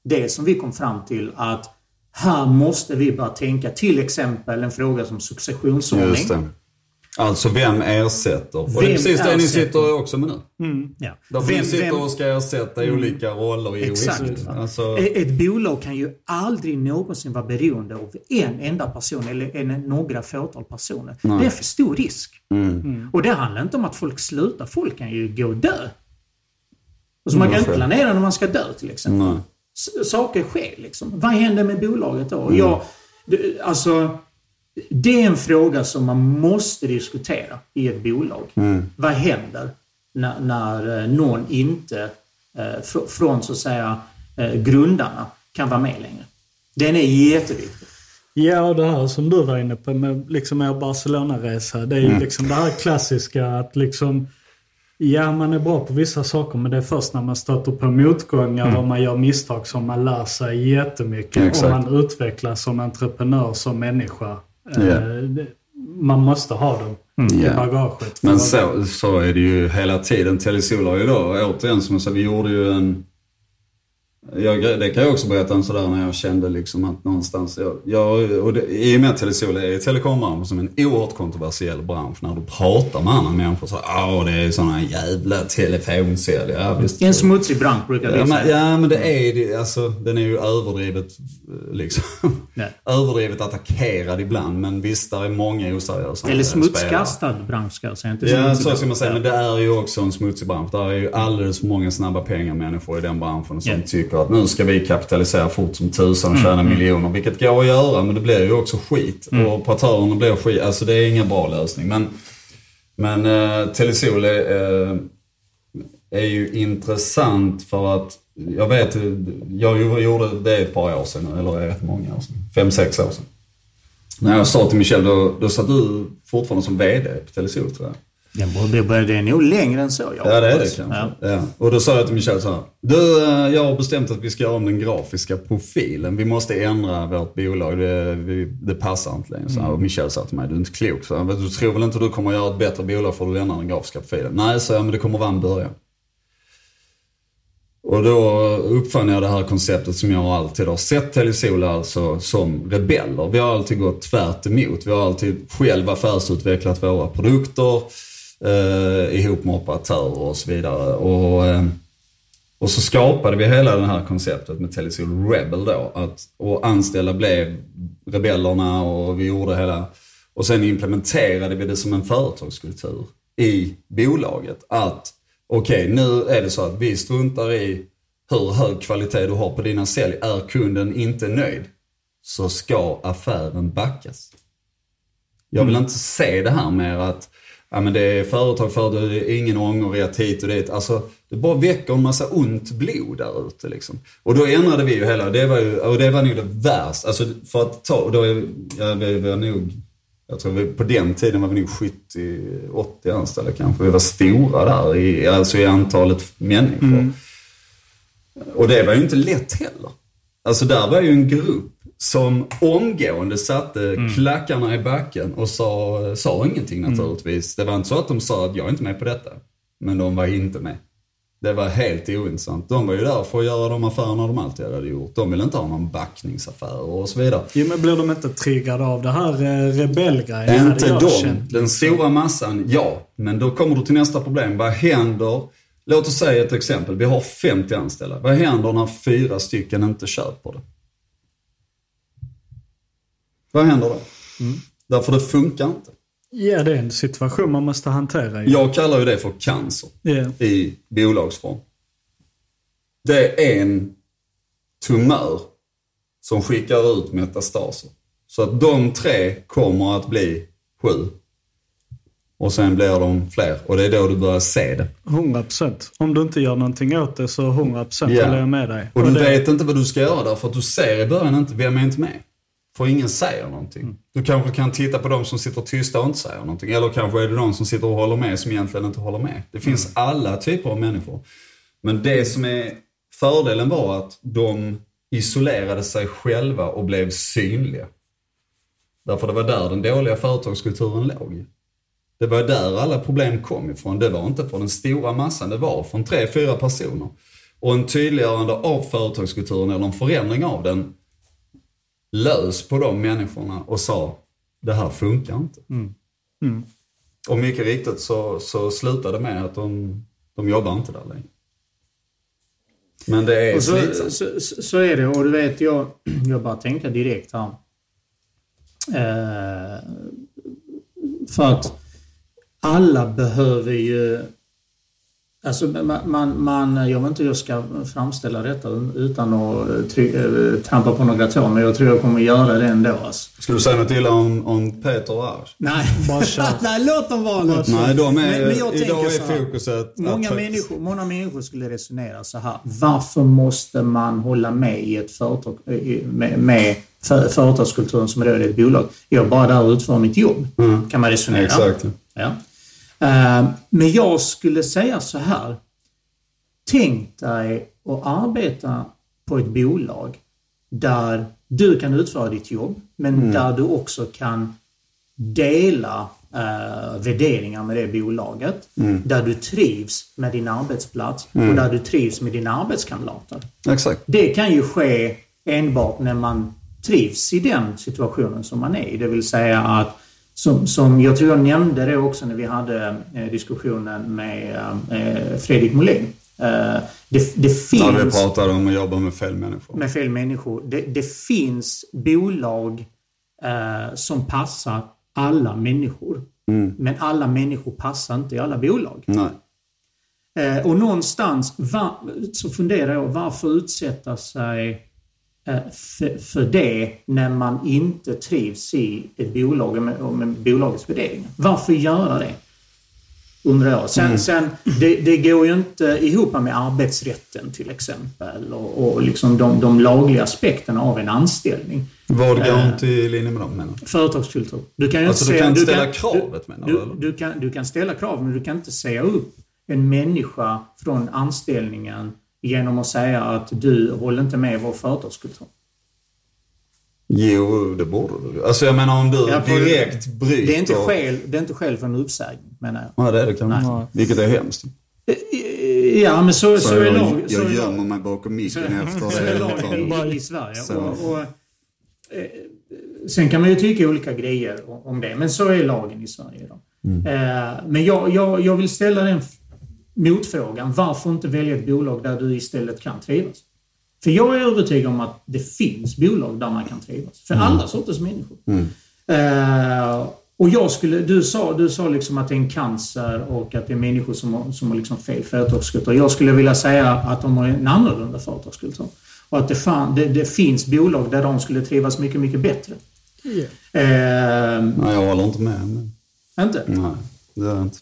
det som vi kom fram till att här måste vi börja tänka till exempel en fråga som successionsordning. Alltså vem ersätter? Och det är Vem precis det ni sitter också med nu. Ja. Där Vem- ni sitter vem- och ska ersätta olika roller i Exakt. Alltså, E- Ett bolag kan ju aldrig någonsin vara beroende av en enda person eller en, några fåtal personer. Det är för stor risk. Mm. Och det handlar inte om att folk slutar. Folk kan ju gå och dö. Alltså man kan Mm, inte planera när man ska dö till exempel. nej. Saker sker liksom. Vad händer med bolaget då? Mm. Jag, det, alltså, det är en fråga som man måste diskutera i ett bolag. Mm. Vad händer när, när eh, någon inte, eh, fr- från så att säga eh, grundarna, kan vara med längre? Den är jätteviktig. Ja, och det här som du var inne på med liksom er Barcelona-resa. Det är ju Mm. liksom det här klassiska att liksom Ja, man är bra på vissa saker men det är först när man stöter på motgångar och man gör misstag som man lär sig jättemycket. Mm. Exakt. Och man utvecklas som entreprenör, som människa. Det- Man måste ha dem i Ja. bagaget. Men så, så är det ju hela tiden. Telesol har ju då, återigen som jag sa, vi gjorde ju en... Jag, det kan jag också berätta en sådär när jag kände liksom att någonstans, jag, jag, och det, i och med att Telesol är telekombranschen som en oerhört kontroversiell bransch. När du pratar med andra människor så ja det är sådana jävla telefonsälj. Ja. Det en smutsig bransch brukar vi Ja men, säga. ja men det är det, alltså den är ju överdrivet eh, liksom. Nej. *laughs* överdrivet attackerad ibland men visst där är många oseriösa Eller smutskastad bransch ska jag säga. Inte Ja, så ska man säga. Men det är ju också en smutsig bransch. Där är ju alldeles för många snabba pengar människor i den branschen som Ja. tycker att nu ska vi kapitalisera fort som tusan och Mm, tjäna miljoner. Vilket går att göra, men det blir ju också skit. Mm. Och operatörerna blir skit. Alltså det är ingen bra lösning. Men, men uh, Telesol är, eh, är ju intressant för att jag vet, jag gjorde det ett par år sedan, eller rätt många år sedan. Fem, sex år sedan. När jag sa till Michel, då, då satt du fortfarande som VD på Telesol tror jag. Den är nog längre än så. Jag Ja, det är det kanske. Ja. Ja. Och då sa jag till Michel så här. Du, eh, jag har bestämt att vi ska göra om den grafiska profilen. Vi måste ändra vårt bolag. Det, vi, det passar inte längre. Så här. Och Michel sa till mig, du är inte klok. Så här, du tror väl inte att du kommer göra ett bättre bolag för att du ändrar den grafiska profilen? Nej, så jag, men det kommer vara en början. Och då uppfann jag det här konceptet som jag alltid har sett Telesol alltså som rebeller. Vi har alltid gått tvärt emot. Vi har alltid själva affärsutvecklat våra produkter eh, ihop med operatörer och så vidare. Och, eh, och så skapade vi hela det här konceptet med Telesol Rebel då. Att, och anställda blev rebellerna och vi gjorde hela... Och sen implementerade vi det som en företagskultur i bolaget. Att okej, nu är det så att vi struntar i hur hög kvalitet du har på dina sälj. Är kunden inte nöjd så ska affären backas. Jag vill inte se det här med att ja, men det är företag för det är ingen ångerrätt hit och dit. Alltså, det bara väcker en massa ont blod där ute liksom. Och då ändrade vi ju hela, det var ju, och det var nog det värsta. Alltså för att ta, då ja, vi var nog, jag tror vi, på den tiden var vi nog 70-80 anställda kanske. Vi var stora där, i, alltså i antalet människor. Och det var ju inte lätt heller. Alltså där var ju en grupp som omgående satte klackarna i backen och sa, sa ingenting naturligtvis. Det var inte så att de sa att jag är inte med på detta. Men de var inte med. Det var helt ointressant. De var ju där för att göra de affärerna de alltid hade gjort. De ville inte ha någon backningsaffär och så vidare. Jo, men blir de inte triggade av det här eh, rebellgrejen? Inte de. Den stora massan, ja. Men då kommer du till nästa problem. Vad händer? Låt oss säga ett exempel. Vi har 50 anställda. Vad händer när fyra stycken inte köper det? Vad händer då? Därför det funkar inte. Ja, det är en situation man måste hantera. ju. Jag kallar ju det för cancer Ja. i bolagsform. Det är en tumör som skickar ut metastaser. Så att de tre kommer att bli sju. Och sen blir de fler. Och det är då du börjar se det. 100%. Om du inte gör någonting åt det så 100% Ja. håller jag med dig. Och du det, vet inte vad du ska göra därför att du ser i början inte vem är inte med. För ingen säger någonting. Du kanske kan titta på de som sitter tysta och inte säger någonting. Eller kanske är det de som sitter och håller med som egentligen inte håller med. Det finns alla typer av människor. Men det som är fördelen var att de isolerade sig själva och blev synliga. Därför det var där den dåliga företagskulturen låg. Det var där alla problem kom ifrån. Det var inte från den stora massan, det var från tre, fyra personer. Och en tydliggörande av företagskulturen eller en förändring av den lös på de människorna och sa det här funkar inte. Och mycket riktigt så, så slutade det med att de, de jobbar inte där längre. Men det är Och så, slitsamt. så, så, så är det och du vet jag, *clears throat* jag bara tänker direkt här. Eh, för att alla behöver ju Alltså man, man, jag vet inte hur jag ska framställa detta utan att try, eh, trampa på några tår, men jag tror jag kommer göra det ändå. Alltså. Skulle du säga något illa om, om Peter och Ars? Nej. *laughs* Nej, låt dem vara nu. Nej, de är, Men- men jag idag tänker är så här. fokuset... Många att- människor, många människor skulle resonera så här. Varför måste man hålla med i ett företag, i- med, med för, företagskulturen som är ett bolag? Jag är bara där och utför mitt jobb. Kan man resonera. Exakt. Ja. Eh, Men jag skulle säga så här. Tänk dig att arbeta på ett bolag där du kan utföra ditt jobb, men där du också kan dela eh, värderingar med det bolaget. Där du trivs med din arbetsplats och där du trivs med dina arbetskamrater. Exakt. Det kan ju ske enbart när man trivs i den situationen som man är i. Det vill säga att, som, som jag tror jag nämnde det också när vi hade eh, diskussionen med eh, Fredrik Molin. Eh, det, det När vi finns pratade om att jobba med fel människor. med fel människor. Det, det finns bolag eh, som passar alla människor. Men alla människor passar inte i alla bolag. Nej. Eh, och någonstans va, så funderar jag, varför utsätta sig för, för det när man inte trivs i ett bolag med, med bolagets värderingar? Varför göra det? Undrar jag. Sen, sen det, det går ju inte ihop med arbetsrätten till exempel och, och liksom de, de lagliga aspekterna av en anställning. Vad går Eh. inte i linje med dem menar du? Företagskultur. Du kan ju Alltså, inte du säga- kan inte ställa kravet, menar du, du, du, kan, du kan ställa krav, men du kan inte säga upp en människa från anställningen genom att säga att du håller inte med vår företagskultur. Jo, det borde du. Alltså jag menar om du Ja, direkt bryter... Det är inte skäl, det är inte skäl för en uppsägning, menar jag. Ja, det är det kanske Nej. inte. Vilket är hemskt. Ja, men så, så, Så är jag, lag. så jag gömmer mig bakom micken efter så är det. lag Liksom. i, i Sverige. Så. Och, och, eh, sen kan man ju tycka olika grejer om- det, men så är lagen i Sverige idag. Mm. Eh, men jag, jag, jag vill ställa den motfrågan. Varför inte välja ett bolag där du istället kan trivas? För jag är övertygad om att det finns bolag där man kan trivas. För alla sorters människor. Eh, och jag skulle, du sa, du sa liksom att det är en cancer och att det är människor som har, som har liksom fel företagskultur. Jag skulle vilja säga att de har en annorlunda företagskultur. Och att det, fan, det, det finns bolag där de skulle trivas mycket, mycket bättre. Eh, Nej, jag håller inte med. Men... inte? Nej, det är inte.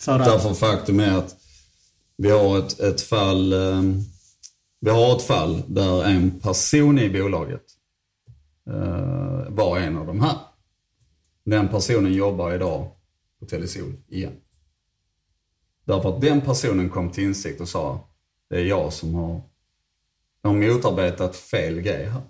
För att, Därför faktum är att vi har ett, ett fall eh, vi har ett fall där en person i bolaget eh, var en av de här. Den personen jobbar idag på Telesol igen. Därför att den personen kom till insikt och sa det är jag som har har motarbetat fel grej här.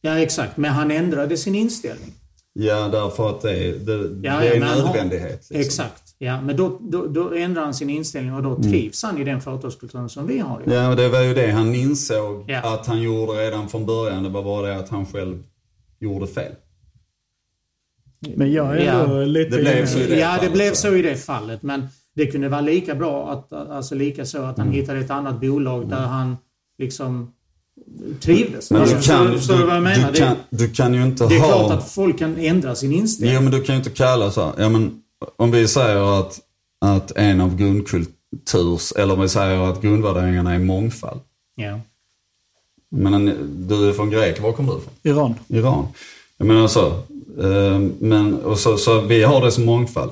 Ja, exakt. Men han ändrade sin inställning. Ja, därför att det är, det, Ja, det är en har- nödvändighet. liksom. Exakt. Ja, men då, då, då ändrar han sin inställning och då trivs han i den företagskulturen som vi har. Ja, och det var ju det han insåg Ja. att han gjorde redan från början. Det var bara det att han själv gjorde fel. Men jag är Ja. ändå lite... Det blev så i det ja, det fallet, blev så. i det fallet. Men det kunde vara lika bra, att, alltså lika så att han Mm. hittade ett annat bolag där han liksom trivdes. Men alltså, du förstår kan, du- du, förstår du vad jag menar? du, kan, du kan ju inte det, det är ha... klart att folk kan ändra sin inställning. Jo, men du kan ju inte kalla så här. Ja, men om vi säger att, att en av grundkulturs, eller om vi säger att grundvärderingarna är mångfald. Ja. Men en, du är från Grekland, var kommer du ifrån? Iran. Iran. Jag menar så. eh, Men, och så, så vi har det som mångfald.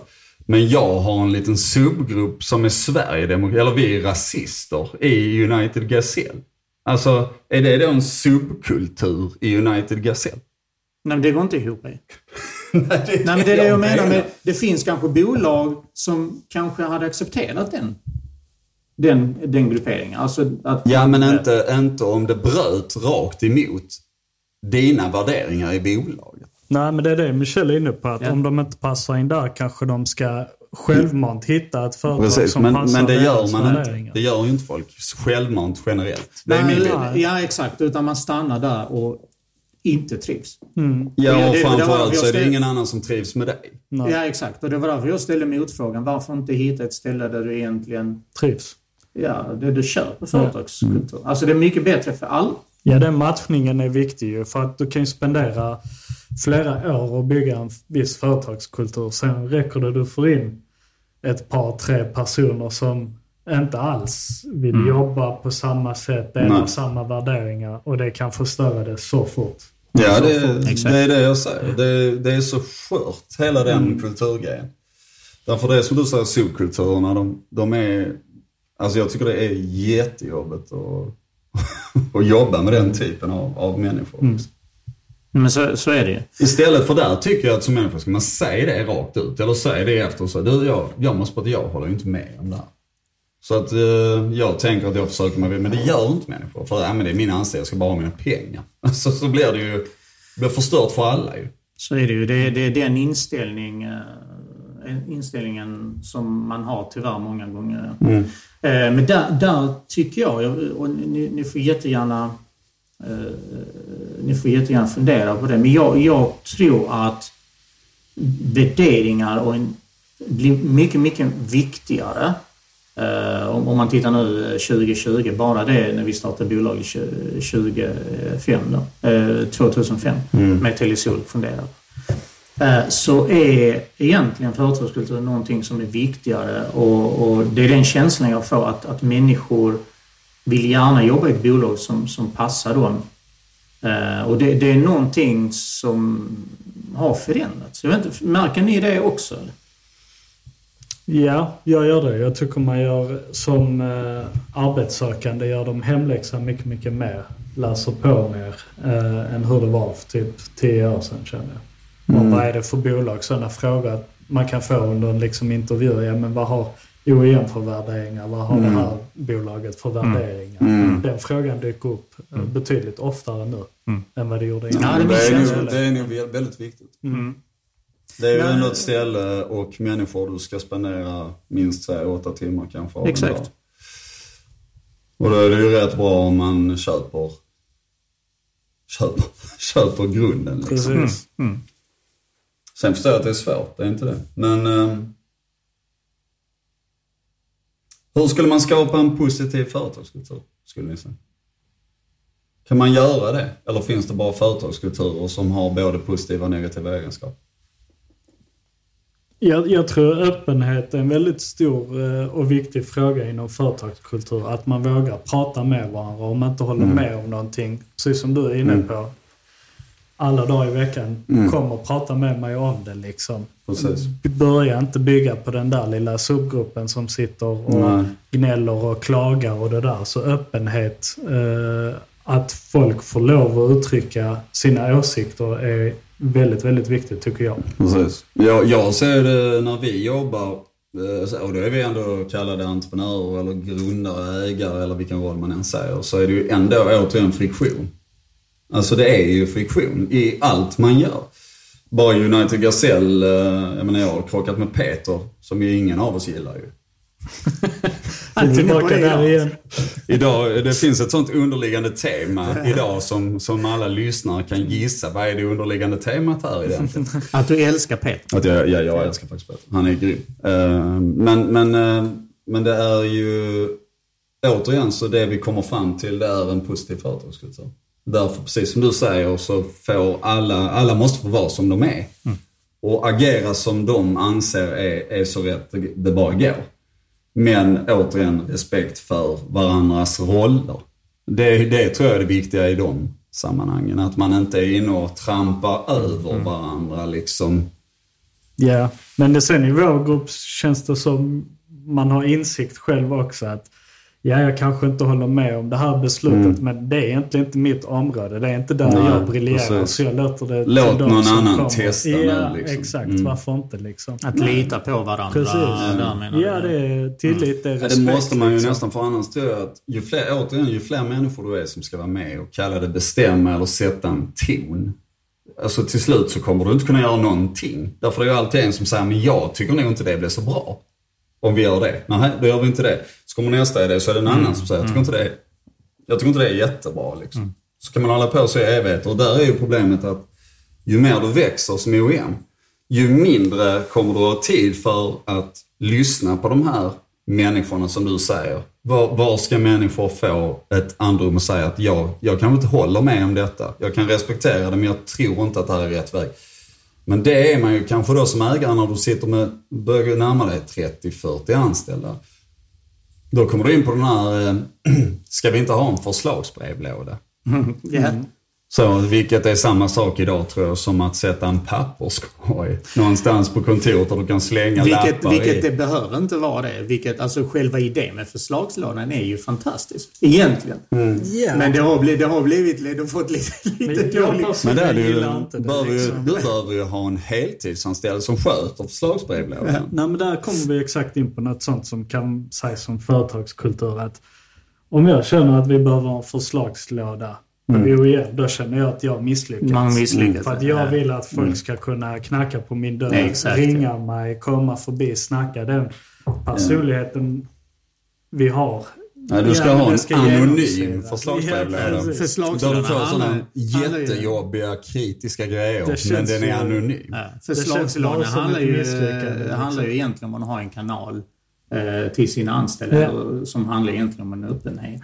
Men jag har en liten subgrupp som är Sverigedemokrater, eller vi är rasister i United Gazelle. Alltså, är det då en subkultur i United Gazelle? Nej, men det går inte ihop. Nej, Nej, det men det är det jag menar. Med, det finns kanske bolag som kanske hade accepterat den, den, den grupperingen. Alltså att, Ja, men inte, inte om det bröt rakt emot dina värderingar i bolaget. Nej, men det är det Michel är inne på. Att Ja. om de inte passar in där kanske de ska självmant hitta ett företag Precis, som men, passar men det gör man inte. Det gör ju inte folk självmant generellt. Det är Nej, ja, ja, exakt. Utan man stannar där och inte trivs. Mm. Ja, Det- och det- framförallt så är det ingen annan som trivs med dig. Nej, Ja, exakt. Och det var därför jag ställde motfrågan. Varför inte hitta ett ställe där du egentligen, trivs. ja, det du köper företagskultur. Alltså det är mycket bättre för alla. Ja, den matchningen är viktig ju. För att du kan ju spendera flera år och bygga en viss företagskultur. Sen räcker det du får in ett par, tre personer som inte alls vill jobba på samma sätt, delar samma värderingar och det kan förstöra det så fort. Ja, det, det är det jag säger. Det, det är så skört, hela den kulturgrejen. Därför det är som du säger, subkulturerna, de, de är... Alltså jag tycker det är jättejobbigt att, *laughs* att jobba med den typen av, av människor. Men så, så är det ju. Istället för där tycker jag att som människa ska man säga det rakt ut. Eller säga det efter så. Du, jag, jag måste på att jag håller ju inte med om det här. Så att eh, jag tänker att jag försöker mig men det gör inte människor. För ja, men det är min anställning, jag ska bara ha mina pengar. *laughs* Så, så blir det ju blir förstört för alla ju. Så är det ju. Det, det är den inställning, eh, inställningen som man har tyvärr många gånger. Mm. Eh, Men där, där tycker jag, och ni, ni får jättegärna eh, ni får jättegärna fundera på det, men jag, jag tror att värderingar och en, blir mycket, mycket viktigare om, om man tittar nu eh, 2020, bara det när vi startade bolaget 2005 då, eh, 2005 med Telesol funderar. Eh, så är egentligen företagskultur någonting som är viktigare och, och det är den känslan jag får att, att människor vill gärna jobba i ett bolag som, som passar dem. Eh, och det, det är någonting som har förändrats. Jag vet inte, märker ni det också? Ja, jag gör det. Jag tycker man gör som eh, arbetssökande gör de hemläxan mycket, mycket mer. Läser på mer eh, än hur det var för typ tio år sedan känner jag. Och vad är det för bolag? Sådana frågor man kan få under en liksom, intervju. Ja, men vad har OEM för värderingar? Vad har det här bolaget för värderingar? Den frågan dyker upp eh, betydligt oftare nu än vad det gjorde innan. Ja, det är nog, det är nog vä- väldigt viktigt. Det är ju ändå ett ställe och människor du ska spendera minst så här, åtta timmar kanske av en Exakt. dag. Och då är det ju rätt bra om man köper, köper, *laughs* köper grunden liksom. Precis. Sen förstår jag att det är svårt, det är inte det. Men ehm, hur skulle man skapa en positiv företagskultur, skulle ni säga? Kan man göra det? Eller finns det bara företagskulturer som har både positiva och negativa egenskaper? Jag, jag tror öppenhet är en väldigt stor eh, och viktig fråga inom företagskultur. Att man vågar prata med varandra om man inte håller med om någonting. Precis som du är inne på. Alla dagar i veckan. Kom och prata med mig om det liksom. Precis. Börja inte bygga på den där lilla subgruppen som sitter och Nej. gnäller och klagar och det där. Så öppenhet, eh, att folk får lov att uttrycka sina åsikter är väldigt, väldigt viktigt tycker jag. Precis. Jag, jag ser det när vi jobbar eh, och då är vi ändå kallade entreprenörer eller grundare, ägare eller vilken roll man än säger, så är det ju ändå återigen friktion. Alltså det är ju friktion i allt man gör. Bara United Gazelle, eh, jag menar jag har krockat med Peter, som ju ingen av oss gillar ju. *laughs* Han är Tillbaka det där idag. igen. Idag, det finns ett sånt underliggande tema idag som, som alla lyssnare kan gissa. Vad är det underliggande temat här egentligen? Att du älskar Peter. Att jag, ja, jag älskar faktiskt Peter. Han är grym. Eh, men, men, eh, men det är ju, återigen så det vi kommer fram till det är en positiv företagskultur. Därför, precis som du säger, så får alla, alla måste få vara som de är. Och agera som de anser är, är så rätt det- det bara går. Men återigen respekt för varandras roller. Det, det tror jag är det viktiga i de sammanhangen. Att man inte är inne och trampar över varandra liksom. Ja, men det, sen i vår grupp känns det som man har insikt själv också att ja, jag kanske inte håller med om det här beslutet men det är egentligen inte mitt område. Det är inte där Nej, jag briljerar precis. så jag låter det Låt till någon som annan kommer. testa ja, nu, liksom. exakt. Mm. Varför inte liksom? Att lita på varandra. Precis. Där Ja, det är tillit, det är Ja, respekt. det måste man ju liksom. nästan, för annars tror jag att ju fler, återigen, ju fler människor du är som ska vara med och kalla det bestämma eller sätta en ton. Alltså till slut så kommer du inte kunna göra någonting. Därför är det ju alltid en som säger, men jag tycker nog inte det blir så bra. Om vi gör det. Nej, då gör vi inte det. Så kommer nästa idé så är det en annan som säger, jag tycker inte det, jag tycker inte det är jättebra liksom. Så kan man hålla på så i evigheter. Och där är ju problemet att ju mer du växer som OEM, ju mindre kommer du ha tid för att lyssna på de här människorna som du säger. Var, var ska människor få ett andrum och säga att jag, jag kanske inte håller med om detta. Jag kan respektera det men jag tror inte att det här är rätt väg. Men det är man ju kanske då som ägare när du sitter med, börjar närma dig 30-40 anställda. Då kommer du in på den här, eh, *clears throat* ska vi inte ha en förslagsbrevlåda? Ja. Så, vilket är samma sak idag tror jag som att sätta en papperskorg någonstans på kontoret där du kan slänga Vilket, lappar vilket i. det behöver inte vara det. Vilket, alltså själva idén med förslagslådan är ju fantastisk. Egentligen. Ja. Men det har blivit, det har blivit, det har fått lite, lite Men jag dåligt. Men det är det ju, gillar inte det. behöver ju, liksom. du behöver ju ha en heltidsanställd som sköter förslagsbrevlådan. Nej men där kommer vi exakt in på något sånt som kan sägas som företagskultur. Att om jag känner att vi behöver ha en förslagslåda på OEM, då känner jag att jag misslyckats. Man misslyckats. För att jag vill att folk ska kunna knacka på min dörr, Exakt. ringa mig, komma förbi, snacka. Den personligheten vi har. Nej, du ska Ja, ha en ska anonym förslagsbrevlåda. Ja, Där du får sådana jättejobbiga, kritiska grejer, men den är anonym. Ja, som handlar ju, liksom. handlar ju egentligen om att ha en kanal till sina anställda Ja. som handlar egentligen om en öppenhet.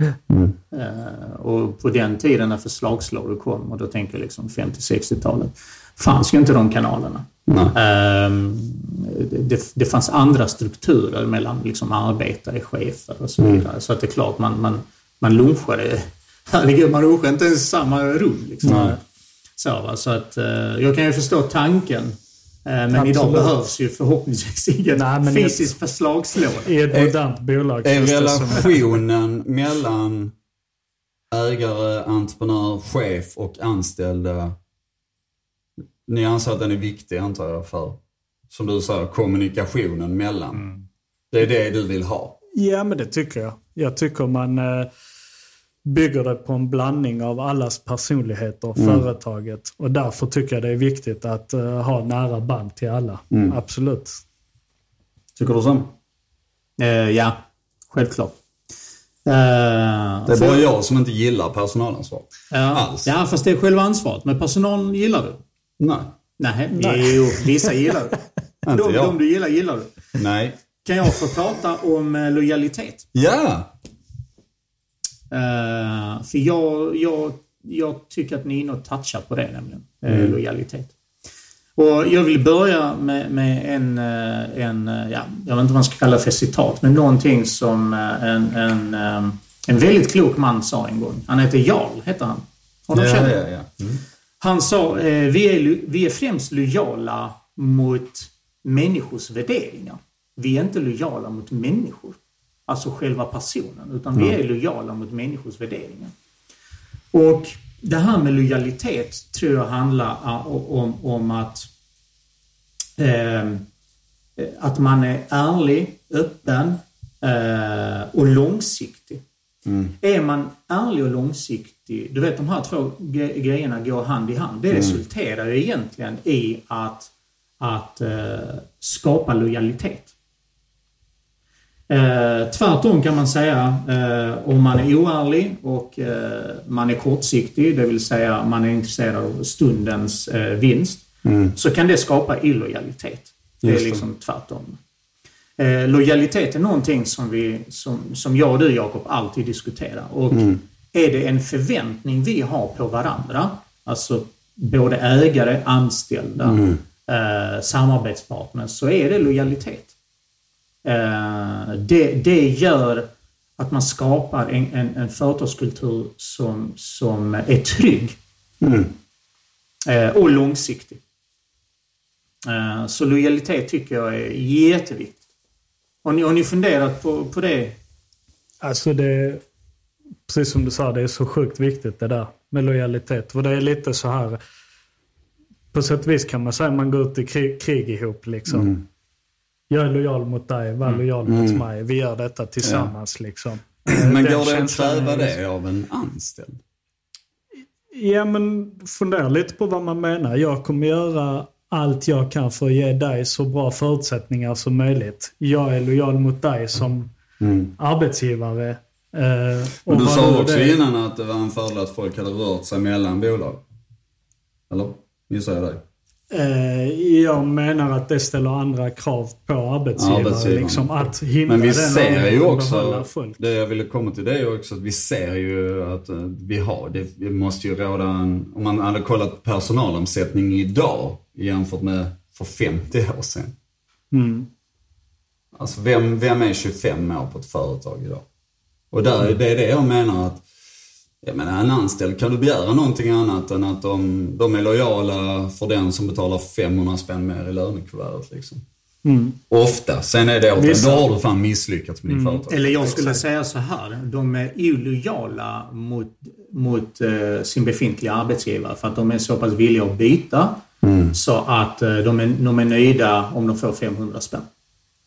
Eh, och på den tiden när förslagslådor kom, och då tänker jag liksom 50-60-talet, fanns ju inte de kanalerna. Nej. Ehm, det, det fanns andra strukturer mellan liksom arbetare, chefer och så vidare. Så att det är klart, man, man, man lunchade. *laughs* Herregud, man lunchade inte ens i samma rum. Liksom. Så, så att, eh, jag kan ju förstå tanken. Eh, men idag Absolut. behövs ju förhoppningsvis ingen Nej, men fysisk förslagslåda. I ett modernt bolag Är relationen mellan ägare, entreprenör, chef och anställda, ni anser att den är viktig antar jag för, som du sa, kommunikationen mellan. Det är det du vill ha. Ja, men det tycker jag. Jag tycker man eh, bygger det på en blandning av allas personligheter och företaget. Och därför tycker jag det är viktigt att eh, ha nära band till alla. Absolut. Tycker du så? Eh, ja, självklart. Eh, Det är bara jag som inte gillar personalansvar. ja, alls. ja, fast det är själva ansvaret. Men personal gillar du? Nej. Nej, jo, vissa gillar du. *laughs* De, de du gillar, gillar du. Nej. Kan jag få prata om lojalitet? Ja! Eh, för jag, jag, jag tycker att ni är inne och touchar på det nämligen. eh, Lojalitet. Och jag vill börja med, med en, eh, en, eh, ja, jag vet inte vad man ska kalla det för citat, men någonting som eh, en, en, eh, en väldigt klok man sa en gång. Han heter Jarl, heter han. Du Ja, ja, ja. Mm. Han sa, eh, vi, är, vi är främst lojala mot människors värderingar. Vi är inte lojala mot människor, alltså själva personen, utan vi är lojala mot människors värderingar. Och det här med lojalitet tror jag handlar ah, om, om att eh, eh, att man är ärlig, öppen eh, och långsiktig. Är man ärlig och långsiktig, du vet de här två gre- grejerna går hand i hand. Det resulterar ju egentligen i att, att eh, skapa lojalitet. Eh, tvärtom kan man säga, eh, om man är oärlig och eh, man är kortsiktig, det vill säga man är intresserad av stundens eh, vinst, så kan det skapa illojalitet. Det är det. liksom tvärtom. Eh, lojalitet är någonting som, vi, som, som jag och du Jakob alltid diskuterar. Och är det en förväntning vi har på varandra, alltså både ägare, anställda, eh, samarbetspartners, så är det lojalitet. Eh, det, det gör att man skapar en, en, en företagskultur som, som är trygg eh, och långsiktig. Eh, så lojalitet tycker jag är jätteviktigt. Har ni, har ni funderat på, på det? Alltså det, precis som du sa, det är så sjukt viktigt det där med lojalitet. För det är lite så här, på sätt och vis kan man säga att man går ut i krig, krig ihop liksom. Jag är lojal mot dig, var lojal mot mig. Vi gör detta tillsammans liksom. Men går det att kräva det av en anställd? Ja men fundera lite på vad man menar. Jag kommer göra allt jag kan för att ge dig så bra förutsättningar som möjligt. Jag är lojal mot dig som arbetsgivare. Eh, och Men du sa också det- innan att det var en fördel att folk hade rört sig mellan bolag. Eller? Gissar jag dig? Eh, jag menar att det ställer andra krav på arbetsgivare. Arbetsgivaren. Liksom, att hindra Men vi ser ju också, det jag ville komma till det är också att vi ser ju att eh, vi har, det måste ju råda en, om man hade kollat personalomsättning idag jämfört med för 50 år sedan. Mm. Alltså vem, vem är 25 år på ett företag idag? Och där, det är det jag menar att, jag menar en anställd, kan du begära någonting annat än att de, de är lojala för den som betalar 500 spänn mer i lönekuvertet liksom? Mm. Ofta. Sen är det åt Vissa- då har du fan misslyckats med ditt företag. Eller jag skulle säga så här. De är illojala mot, mot eh, sin befintliga arbetsgivare för att de är så pass villiga att byta så att eh, de, är, de är nöjda om de får 500 spänn.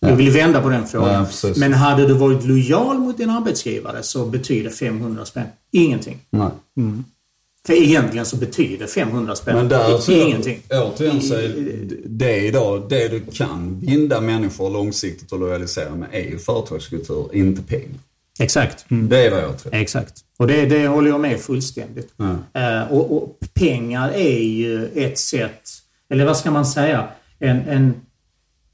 Jag vill vända på den frågan. Ja. Men hade du varit lojal mot din arbetsgivare så betyder 500 spänn ingenting. Nej. För egentligen så betyder 500 spänn Men där så, ingenting. återigen så är det idag, det du kan binda människor långsiktigt och lojalisera med är ju företagskultur, inte pengar. Exakt. Det är vad jag tror. Exakt. Och det, det håller jag med fullständigt. Eh, och, och pengar är ju ett sätt, eller vad ska man säga, en, en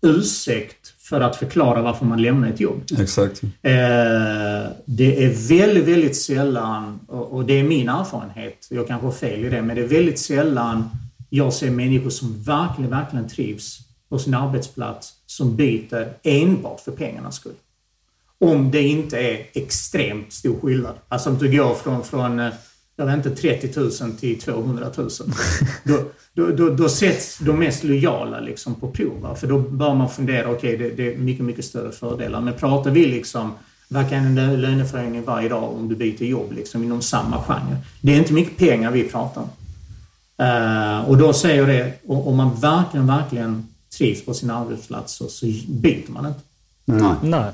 ursäkt för att förklara varför man lämnar ett jobb. Exakt. Eh, det är väldigt, väldigt sällan, och, det är min erfarenhet, jag kanske har fel i det, men det är väldigt sällan jag ser människor som verkligen, verkligen trivs på sin arbetsplats som byter enbart för pengarnas skull. Om det inte är extremt stor skillnad. Alltså om du går från, från eh, jag vet inte, 30 000 till 200 000. Då, då, då, då sätts de mest lojala liksom på prov. För då bör man fundera, okej det, det är mycket, mycket större fördelar. Men pratar vi liksom, vad kan en lö- löneförhöjning vara idag om du byter jobb liksom inom samma genre? Det är inte mycket pengar vi pratar om. Eh, och då säger jag det, om man verkligen, verkligen trivs på sin arbetsplats så, så byter man inte. Nej. Nej.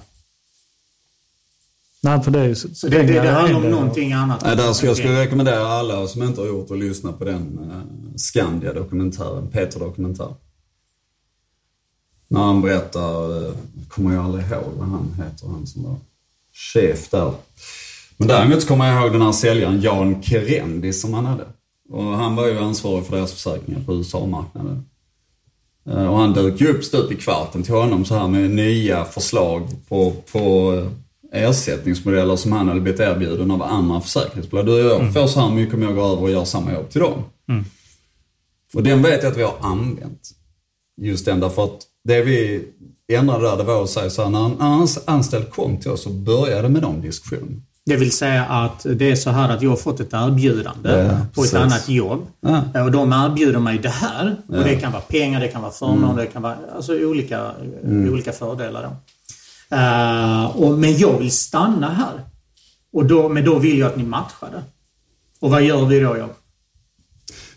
Nej, för det är ju... Så det, det, det handlar om någonting annat. Nej, där ska jag skulle rekommendera alla som inte har gjort att lyssna på den eh, Skandia-dokumentären, Peter-dokumentär. När han berättar, eh, kommer jag aldrig ihåg vad han heter, han som var chef där. Men däremot så kommer jag ihåg den här säljaren Jan Kerendi som han hade. Och han var ju ansvarig för deras försäkringar på USA-marknaden. Eh, Och han dök ju upp stup i kvarten till honom så här med nya förslag på, på eh, ersättningsmodeller som han hade blivit erbjuden av andra försäkringsbolag. Du jag får så här mycket om jag går över och gör samma jobb till dem. Och den vet jag att vi har använt. Just den därför att det vi ändrade där det var att säga så här, när en ans- anställd kom till oss och började med de diskussionerna. Det vill säga att det är så här att jag har fått ett erbjudande Ja, på ett annat jobb. Ja. Och de erbjuder mig det här. Och det kan vara pengar, det kan vara förmåner, Mm. det kan vara alltså, olika, olika fördelar. Då. Eh, och, men jag vill stanna här. Och då, men då vill jag att ni matchar det. Och vad gör vi då? Jag?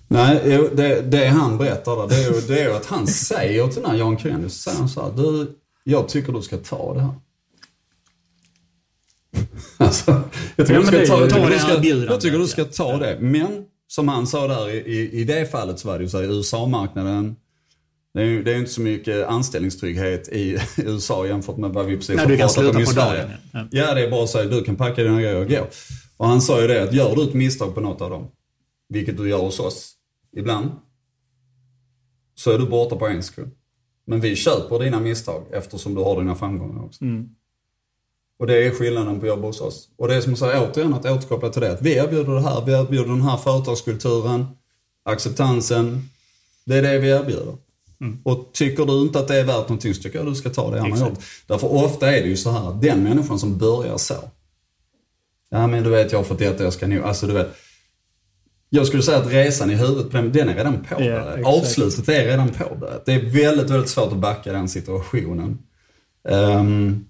Nej, jo, det, det han berättar där, det är ju, det är ju att han säger till den här Jan Krenius, säger han så här, du, jag tycker du ska ta det här. *laughs* Alltså, jag tycker Ja, du ska ta, jag tycker du ska, jag tycker du ska ta det. Men, som han sa där, i, i, i det fallet så var det ju så USA-marknaden, det är ju det är inte så mycket anställningstrygghet i *laughs* USA jämfört med vad vi precis Nej, har pratat om i Sverige. dagen, ja. Det är bara att säga, du kan packa dina grejer och gå. Och han sa ju det att gör du ett misstag på något av dem, vilket du gör hos oss ibland, så är du borta på en sekund. Men vi köper dina misstag eftersom du har dina framgångar också. Och det är skillnaden på jobb hos oss. Och det är som att säga återigen att återkoppla till det. Att vi erbjuder det här, vi erbjuder den här företagskulturen, acceptansen. Det är det vi erbjuder. Och tycker du inte att det är värt någonting så tycker jag du ska ta det andra jobbet. Därför ofta är det ju så här att den människan som börjar så. Ja men du vet jag har fått detta, jag ska nog, alltså du vet. Jag skulle säga att resan i huvudet på den, den är redan påbörjad. Ja, exakt. Avslutet är redan påbörjat. Det är väldigt, väldigt svårt att backa den situationen. Ehm,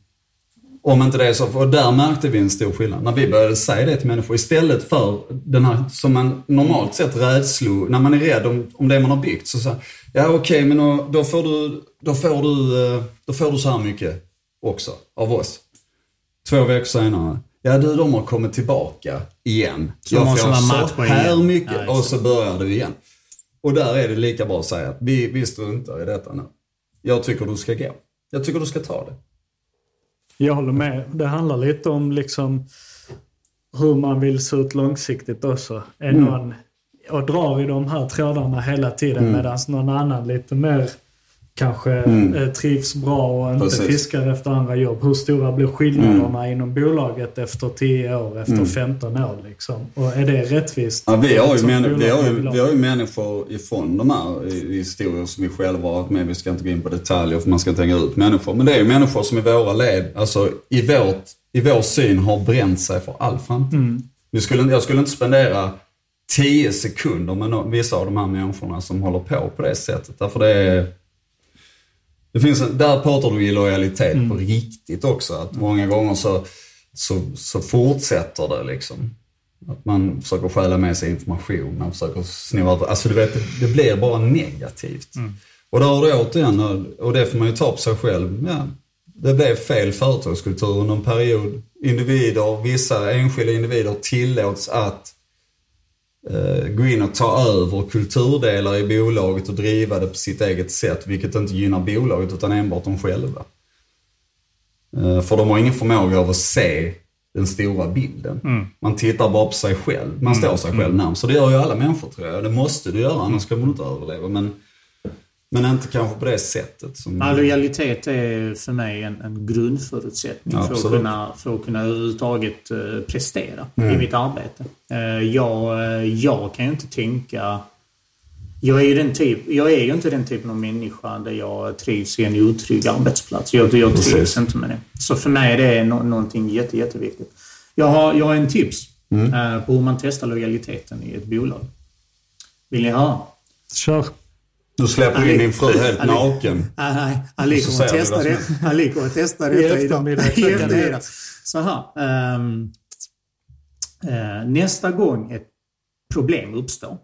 om inte det är så, och där märkte vi en stor skillnad. När vi började säga det till människor istället för den här, som man normalt sett rädslo, när man är rädd om, om det man har byggt. Så säger ja okej men då, då, får du, då, får du, eh, då får du så här mycket också av oss. Två veckor senare, ja du de har kommit tillbaka igen. Så Jag måste får man så här igen. mycket Ja, och så börjar du igen. Och där är det lika bra att säga att vi, vi struntar i detta nu. Jag tycker du ska gå. Jag tycker du ska ta det. Jag håller med. Det handlar lite om liksom hur man vill se ut långsiktigt också. Är Mm. någon och drar i de här trådarna hela tiden Mm. medan någon annan lite mer kanske eh, trivs bra och inte Precis. fiskar efter andra jobb. Hur stora blir skillnaderna inom bolaget efter 10 år, efter 15 år liksom? Och är det rättvist? Ja, vi, har ju män, vi, bolag har ju, vi har ju människor ifrån de här i- historier som vi själva har varit med Vi ska inte gå in på detaljer för man ska inte hänga ut människor. Men det är ju människor som i våra led, alltså i, vårt, i vår syn har bränt sig för all framtid. Vi skulle, jag skulle inte spendera 10 sekunder med vissa av de här människorna som håller på på det sättet. Därför det är... Det finns en, där pratar du illojalitet på riktigt också. Att många gånger så, så, så fortsätter det liksom. Att man försöker stjäla med sig information, man försöker sno. Alltså du vet, det, det blir bara negativt. Och där har du återigen, och- det får man ju ta på sig själv. Ja, det blev fel företagskultur under en period. Individer, vissa enskilda individer tillåts att gå in och ta över kulturdelar i bolaget och driva det på sitt eget sätt, vilket inte gynnar bolaget utan enbart dem själva. Eh, för de har ingen förmåga av att se den stora bilden. Man tittar bara på sig själv. Man står sig själv närmast. Så det gör ju alla människor tror jag. Det måste du göra, annars kommer du inte överleva. Men, men inte kanske på det sättet. Som, Ja, lojalitet är för mig en, en grundförutsättning för att, kunna, för att kunna överhuvudtaget eh, prestera Mm. i mitt arbete. Eh, jag, eh, jag kan ju inte tänka... Jag är, ju den typ, jag är ju inte den typen av människa där jag trivs i en otrygg arbetsplats. Jag, jag trivs Precis. inte med det. Så för mig är det no, någonting jätte, jätteviktigt. Jag har, jag har en tips Mm. på hur man testar lojaliteten i ett bolag. Vill ni höra? Kör. Du släpper in din fru helt naken. Nej, nej. Ali Och så kommer att ser vi testa vad det. som Ali kommer att testa I detta idag. Så här. ehm, eh, nästa gång ett problem uppstår.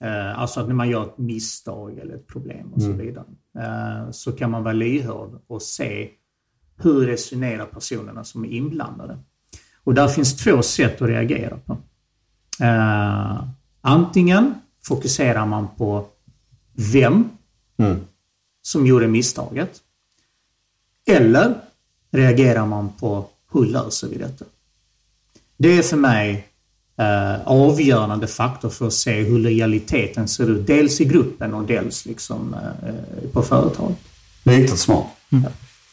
eh, alltså att när man gör ett misstag eller ett problem och så vidare. eh, så kan man vara lyhörd och se hur resonerar personerna som är inblandade. Och där finns två sätt att reagera på. Antingen fokuserar man på vem som gjorde misstaget. Eller reagerar man på hur löser vi detta? Det är för mig eh, avgörande faktor för att se hur lojaliteten ser ut. Dels i gruppen och dels liksom, eh, på företag. Riktigt smart.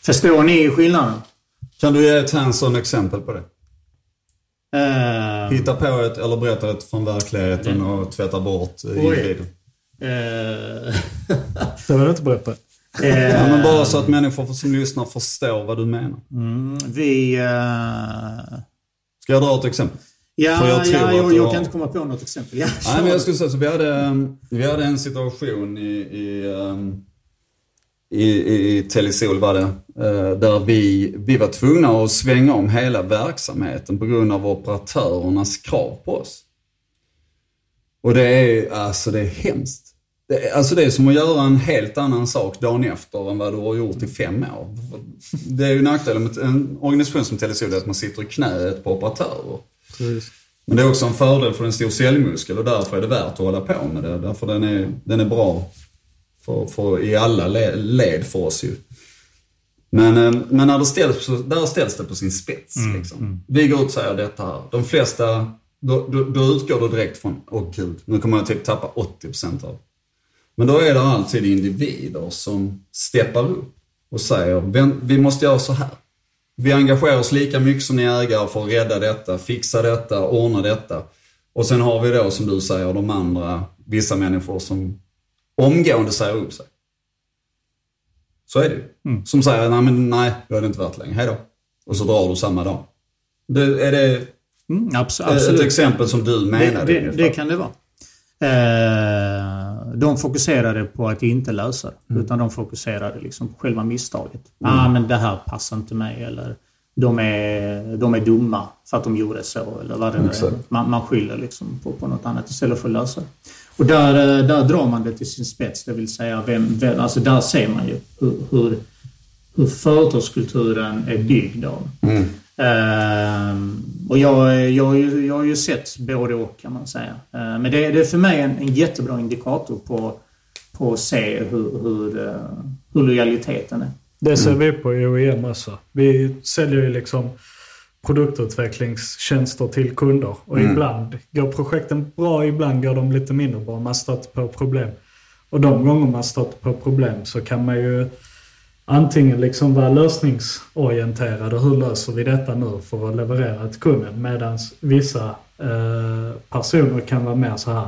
Förstår ni skillnaden? Kan du ge ett hands-on exempel på det? Eh, Hitta på ett eller berätta ett från verkligheten och tvätta bort eh, individen. Eh, *laughs* Det var du inte beredd på. Ja, men bara så att människor som lyssnar förstår vad du menar. mm, vi... eh, Ska jag dra ett exempel? ja, För jag tror ja, att jag, jag har- kan inte komma på något exempel. Ja, Nej, men jag skulle säga så. Vi hade, vi hade en situation i, i, um, i, i, i Telesol var det, eh, där vi, vi var tvungna att svänga om hela verksamheten på grund av operatörernas krav på oss. Och det är, alltså det är hemskt. Det är, alltså det är som att göra en helt annan sak dagen efter än vad du har gjort i fem år. Det är ju nackdelen med en organisation som TLSO, att man sitter i knäet på operatörer. Precis. Men det är också en fördel för en stor säljmuskel och därför är det värt att hålla på med det. Därför den är, den är bra för, för, i alla le- led för oss ju. Men, eh, men när det ställs, där ställs det på sin spets. Liksom. Vi går ut och säger detta här. De flesta, då, då, då utgår du direkt från, åh gud, nu kommer jag typ tappa 80% av. Men då är det alltid individer som steppar upp och säger, "Vän- vi måste göra så här. Vi engagerar oss lika mycket som ni ägare för att rädda detta, fixa detta, ordna detta. Och sen har vi då, som du säger, de andra, vissa människor som omgående säger upp sig. Så är det ju. Som säger, nej men nej, då är det inte värt längre, hej då. Och så drar du samma dag. Det, är det Mm, ett absolut. exempel som du Det, menade? det, ungefär? det kan det vara. Eh, de fokuserade på att inte lösa det. Mm. Utan de fokuserade liksom på själva misstaget. ah, men det här passar inte mig. Eller de är, de är dumma för att de gjorde så. Eller vad det nu är. Man, man skyller liksom på, på något annat istället för att lösa det. Och där, eh, där drar man det till sin spets. Det vill säga, vem, vem, alltså där ser man ju hur, hur, hur företagskulturen är byggd av. Mm. Ehm, och jag, jag, jag har ju sett både och kan man säga. Ehm, men det, det är för mig en, en jättebra indikator på, på att se hur, hur, eh, hur lojaliteten är. Det ser vi på OEM också. Vi säljer ju liksom produktutvecklingstjänster till kunder. Och ibland går projekten bra, ibland går de lite mindre bra. Man stött på problem. Och de gånger man stött på problem så kan man ju antingen liksom vara lösningsorienterade, hur löser vi detta nu för att leverera till kunden. Medan vissa eh, personer kan vara mer så här.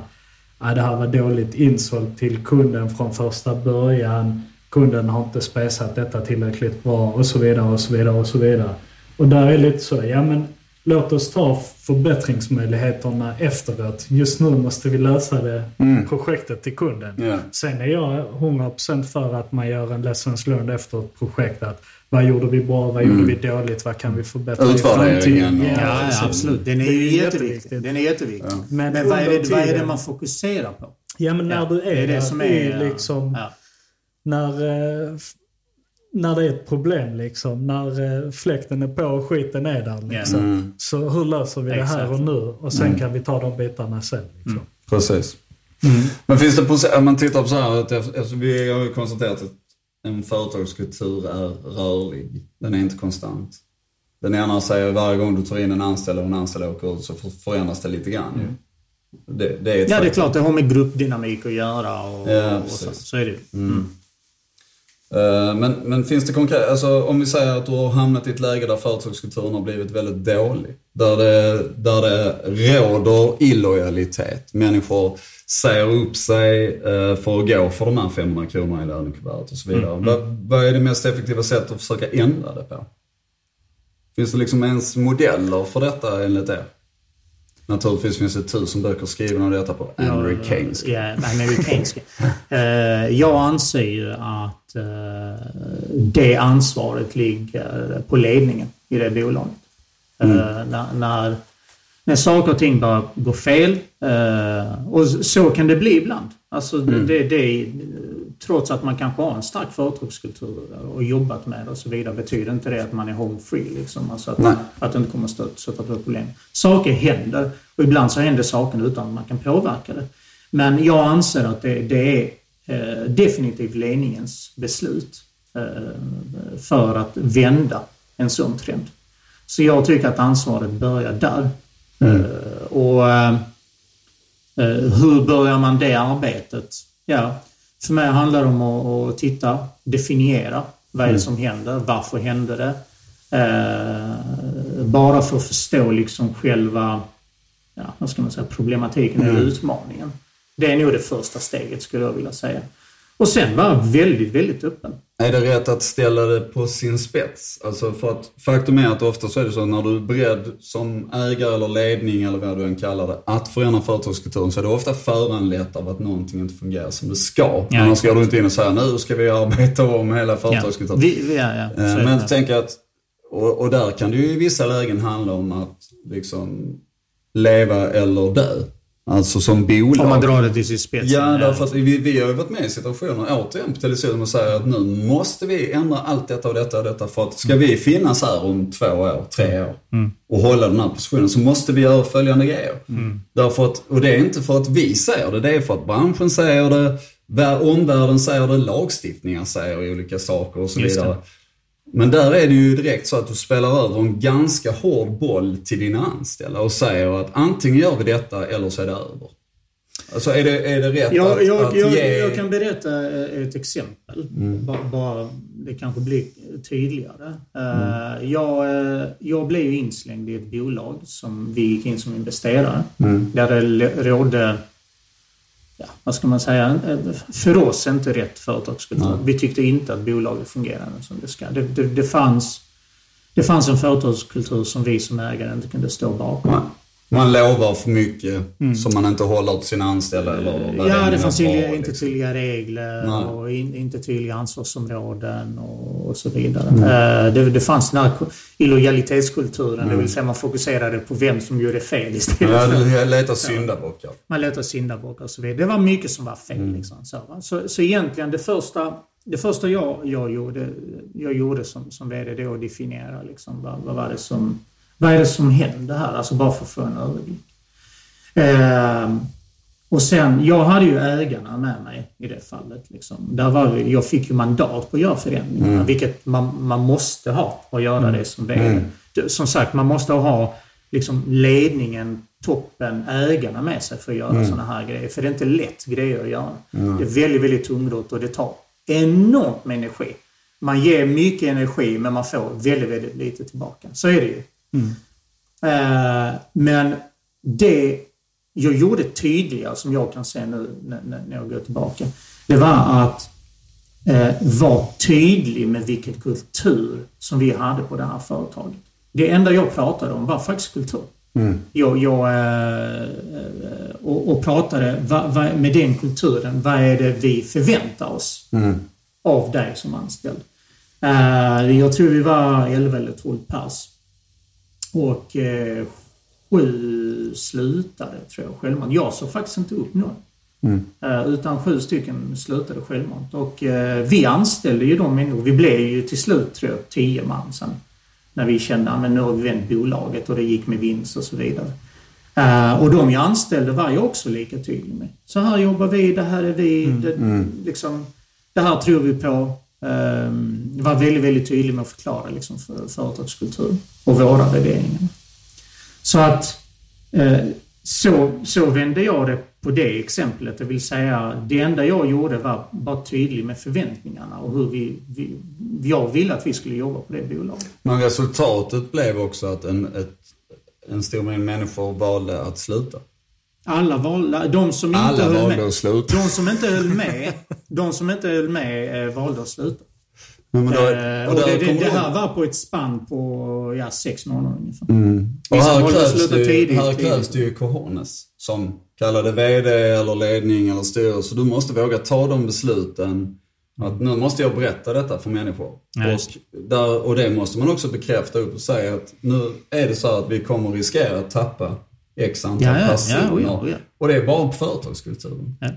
"Ah, det här var dåligt insålt till kunden från första början. Kunden har inte spesat detta tillräckligt bra och så vidare och så vidare och så vidare. Och där är lite så, ja men låt oss ta förbättringsmöjligheterna efteråt. Just nu måste vi lösa det projektet till kunden. Ja. Sen är jag 100% för att man gör en lessons learned efter ett projekt. Att vad gjorde vi bra, vad gjorde vi dåligt, vad kan vi förbättra i framtiden? och- Ja, ja precis. absolut. Den är ju jätteviktig. jätteviktigt. Den är jätteviktig. Men Men vad är, det, vad är det man fokuserar på? Ja, men när Ja, du är, det är det där som i är... liksom... Ja. När, eh, när det är ett problem liksom. När eh, fläkten är på och skiten är där liksom. Mm. Så hur löser vi det här Exakt. och nu? Och sen kan vi ta de bitarna sen. Liksom. Precis. Men finns det, om man tittar på så här, att eftersom vi har ju konstaterat att en företagskultur är rörlig. Den är inte konstant. Den ena säger varje gång du tar in en anställd och en anställd åker ut så för- förändras det lite grann ju. Det, det är ja, det är klart. Det har med gruppdynamik att göra och, Ja, och så. Så är det ju. Eh, Men, men finns det konkret, alltså om vi säger att du har hamnat i ett läge där företagskulturen har blivit väldigt dålig. Där det, där det råder illojalitet. Människor säger upp sig eh, för att gå för de här 500 kronorna i lönekuvertet och så vidare. Vad, vad är det mest effektiva sättet att försöka ändra det på? Finns det liksom ens modeller för detta enligt er? Naturligtvis finns det tusen böcker skrivna om detta på amerikanska. Ja, amerikanska. *laughs* Eh, jag anser ju att eh, det ansvaret ligger på ledningen i det bolaget. Eh, när, när, när saker och ting börjar gå fel. och så kan det bli ibland. Alltså det, det, trots att man kanske har en stark företagskultur och jobbat med det och så vidare betyder inte det att man är home free. Liksom. Alltså att, Nej. att det inte kommer att stöta, på problem. Saker händer och ibland så händer saker utan att man kan påverka det. Men jag anser att det, det är eh, definitivt ledningens beslut eh, för att vända en sån trend. Så jag tycker att ansvaret börjar där. Eh, och eh, eh, hur börjar man det arbetet? Ja, för mig handlar det om att, titta, definiera vad är det som händer, varför hände det? Eh, bara för att förstå liksom själva ja, vad ska man säga, problematiken eller utmaningen. Det är nog det första steget skulle jag vilja säga. Och sen vara väldigt, väldigt öppen. Är det rätt att ställa det på sin spets? Alltså för att faktum är att ofta så är det så när du är beredd som ägare eller ledning eller vad du än kallar det, att förändra företagskulturen så är det ofta föranlett av att någonting inte fungerar som det ska. Ja, Annars går du inte in och säger nu ska vi arbeta om hela Ja, företagskulturen. vi, vi, ja, ja, Eh. Men jag tänker att, och, och där kan det ju i vissa lägen handla om att liksom leva eller dö. Alltså som bolag. Om man drar det till sin spets. Ja, därför att vi, vi har ju varit med i situationer, återigen på televisionen, och säger att nu måste vi ändra allt detta och detta och detta. För att ska vi finnas här om två år, tre år och hålla den här positionen så måste vi göra följande grejer. Därför att, och det är inte för att vi säger det, det är för att branschen säger det, vär- omvärlden säger det, lagstiftningar säger olika saker och så Just det. Men där är det ju direkt så att du spelar över en ganska hård boll till dina anställda och säger att antingen gör vi detta eller så är det över. Alltså är det, är det rätt Jag, att, jag, att jag, ge... jag kan berätta eh, ett exempel. Mm. Bara, bara det kanske blir tydligare. Eh, Mm. Jag, eh, jag blev inslängd i ett bolag som vi gick in som investerare. Mm. Där det rådde, ja, vad ska man säga, för oss inte rätt företagskultur. Nej. Vi tyckte inte att bolaget fungerade som det ska. Det, det, det, fanns, det fanns en företagskultur som vi som ägare inte kunde stå bakom. Man, man lovar för mycket som man inte håller till sina anställda eller vad Ja, det fanns tydliga, inte liksom. tydliga regler Nej. och in, inte tydliga ansvarsområden och, och så vidare. Mm. Eh, det, det fanns den här illojalitetskulturen, det vill säga man fokuserade på vem som gjorde fel istället Mm. Ja, för du letar syndabockar. man letar syndabockar och så vidare. Det var mycket som var fel. Mm. Liksom, så, så, så egentligen det första, det första jag, jag, gjorde, jag gjorde som, som VD att definiera liksom, vad, vad, var det som, vad är det som hände här? Alltså bara för att få en överblick. Ehm, och sen, jag hade ju ägarna med mig i det fallet. Liksom. Där var jag fick ju mandat på att göra förändringarna, vilket man, man måste ha för att göra det som VD. Det- Som sagt, man måste ha liksom, ledningen, toppen, ägarna med sig för att göra sådana här grejer. För det är inte lätt grejer att göra. Det är väldigt, väldigt tungrott och det tar enormt med energi. Man ger mycket energi men man får väldigt, väldigt lite tillbaka. Så är det ju. Eh, men det jag gjorde tydligare, som jag kan se nu när, jag går tillbaka, det var att eh, vara tydlig med vilken kultur som vi hade på det här företaget. Det enda jag pratade om var faktiskt kultur. Jag, jag, eh, eh, och, och pratade va, va, med den kulturen, vad är det vi förväntar oss av dig som anställd? Eh, jag tror vi var 11 eller 12 pers. Och eh, sju slutade, tror jag, självmant. Jag såg faktiskt inte upp någon. Eh, utan sju stycken slutade självmant. Och eh, vi anställde ju de människor. Vi blev ju till slut, tror jag, tio man sen. När vi kände att nu har vi vänt bolaget och det gick med vinst och så vidare. Eh, och de jag anställde var jag också lika tydlig med. Så här jobbar vi, det här är vi, det, liksom, det här tror vi på. Ehm, var väldigt, väldigt tydlig med att förklara liksom, för, företagskultur och våra värderingar. Så att eh, så, så vände jag det på det exemplet. Det vill säga, det enda jag gjorde var att vara tydlig med förväntningarna och hur vi, vi, jag ville att vi skulle jobba på det bolaget. Men resultatet blev också att en, ett, en stor mängd människor valde att sluta. Alla valde, de som inte Alla höll valde med, att sluta. de som inte höll med, de som inte höll med eh, valde att sluta. Men då, Eh, och och det, det, det de- här var på ett spann på ja, sex månader ungefär. Och Vissa här krävs, det, tidigt, här tidigt. krävs det ju cojones. Som kallade VD eller ledning eller styrelse. Du måste våga ta de besluten. Att nu måste jag berätta detta för människor. Ja, och, där, och det måste man också bekräfta upp och säga att nu är det så att vi kommer riskera att tappa X antal Ja, ja, ja, personer. oh ja, oh ja. Och det är bara på företagskulturen. Ja.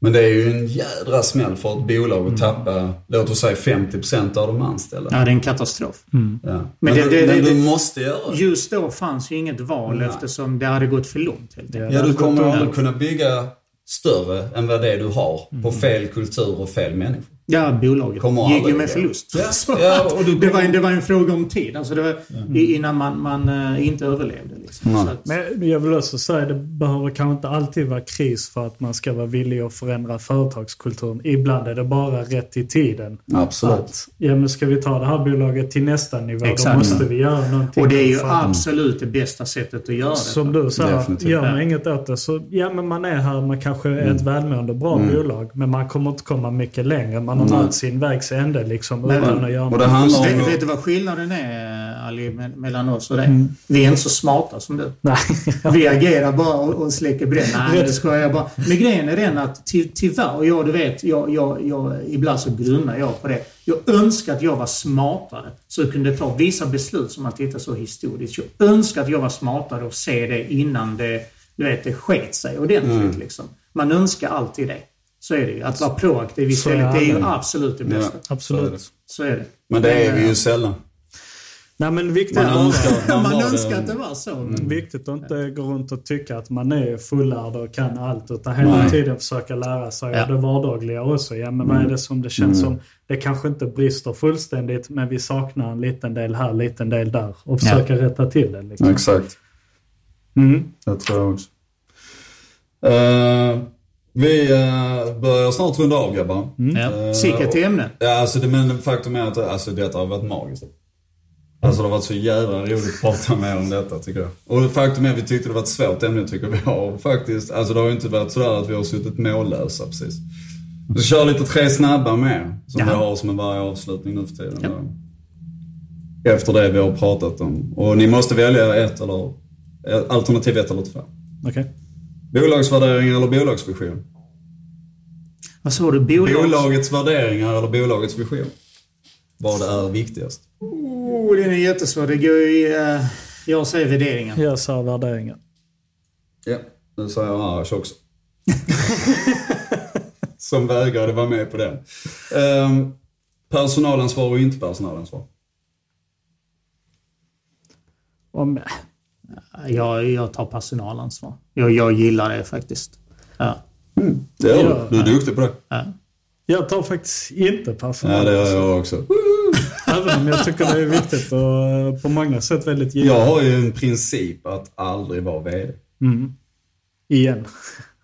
Men det är ju en jädra smäll för ett bolag Mm. att tappa, låt oss säga 50% av de anställda. Ja, det är en katastrof. Ja. Men Men, det- du, det- men det- du måste göra det. Just då fanns ju inget val Nej. eftersom det hade gått för långt helt enkelt. Ja, du kommer Ja. aldrig kunna bygga större än vad det du har på fel kultur och fel människor. Ja, bolaget Kommer gick ju med förlust. Ja, Så ja, och du *laughs* det, var, en- det var en fråga om tid. Alltså det var i- innan man, man eh, inte överlevde. Liksom. Så att, Men jag vill också säga det behöver kanske inte alltid vara kris för att man ska vara villig att förändra företagskulturen. Ibland är det bara rätt i tiden. Absolut. Att, ja men ska vi ta det här bolaget till nästa nivå Exakt. då måste vi göra någonting. och det är ju absolut det bästa sättet att göra det. Som du säger, Definitivt. gör man inget åt det så ja men man är här, man kanske är Mm. ett välmående bra bolag men man kommer inte komma mycket längre. Man har Nej. nått sin vägs ände liksom Men- utan att göra Och det handlar Vet, om... vet du vad skillnaden är, Ali, me- mellan oss och dig? Vi är inte så smarta som du. Nej. *laughs* Vi agerar bara och, och släcker bränd. Nej, det ska jag bara. Men grejen är den att ty, tyvärr, och jag, du vet, jag, jag, jag, ibland så grunnar jag på det. Jag önskar att jag var smartare så jag kunde ta vissa beslut som man tittar så historiskt. Jag önskar att jag var smartare och se det innan det du vet, det sket sig ordentligt Mm. liksom. Man önskar alltid det. Så är det ju. Att vara proaktiv istället, är det är ju absolut det Ja, bästa. så är det. Absolut. Så är det. Men det är vi eh, ju sällan. Nej men viktigt, Man att, önskar man, Man önskar att det var så. men- viktigt att inte gå runt och tycka att man är fullärd och kan allt. Utan hela Nej. tiden försöka lära sig Ja. det vardagliga också. Ja, men vad är det som det känns som? Det kanske inte brister fullständigt men vi saknar en liten del här, en liten del där. Och försöka rätta till det. Liksom. Exakt. Mm. Det tror jag också. Eh, vi uh, börjar snart runda av grabbar. Ja. Eh, Sicka till ämne. Ja, alltså det, men faktum är att alltså, detta har varit magiskt. Alltså det har varit så jävla roligt att prata med om detta tycker jag. Och faktum är att vi tyckte det var ett svårt ämne tycker vi har faktiskt. Alltså det har ju inte varit sådär att vi har suttit mållösa precis. Vi köra lite tre snabba med. Som Jaha. vi har som en varje avslutning nu för tiden. Efter det vi har pratat om. Och ni måste välja ett eller alternativ ett eller två. Okej. Bolagsvärderingar eller bolagsvision? Vad sa du? Bolags... Bolagets värderingar eller bolagets vision? Vad är viktigast? Oh, den är jättesvår. Det går ju... Uh, jag säger värderingar. Jag sa värderingar. Ja, det sa jag Arash också. *laughs* Som vägrade vara med på den. Um, personalansvar och inte personalansvar. Om, Jag, jag tar personalansvar. Jag, jag gillar det faktiskt. Ja. Det gör Ja. du. Du är duktig på det. ja. jag tar faktiskt inte Ja, personal. det gör jag också. Även om jag tycker det är viktigt och eh, på många sätt väldigt Jag givande. har ju en princip att aldrig vara VD. Mm. Igen.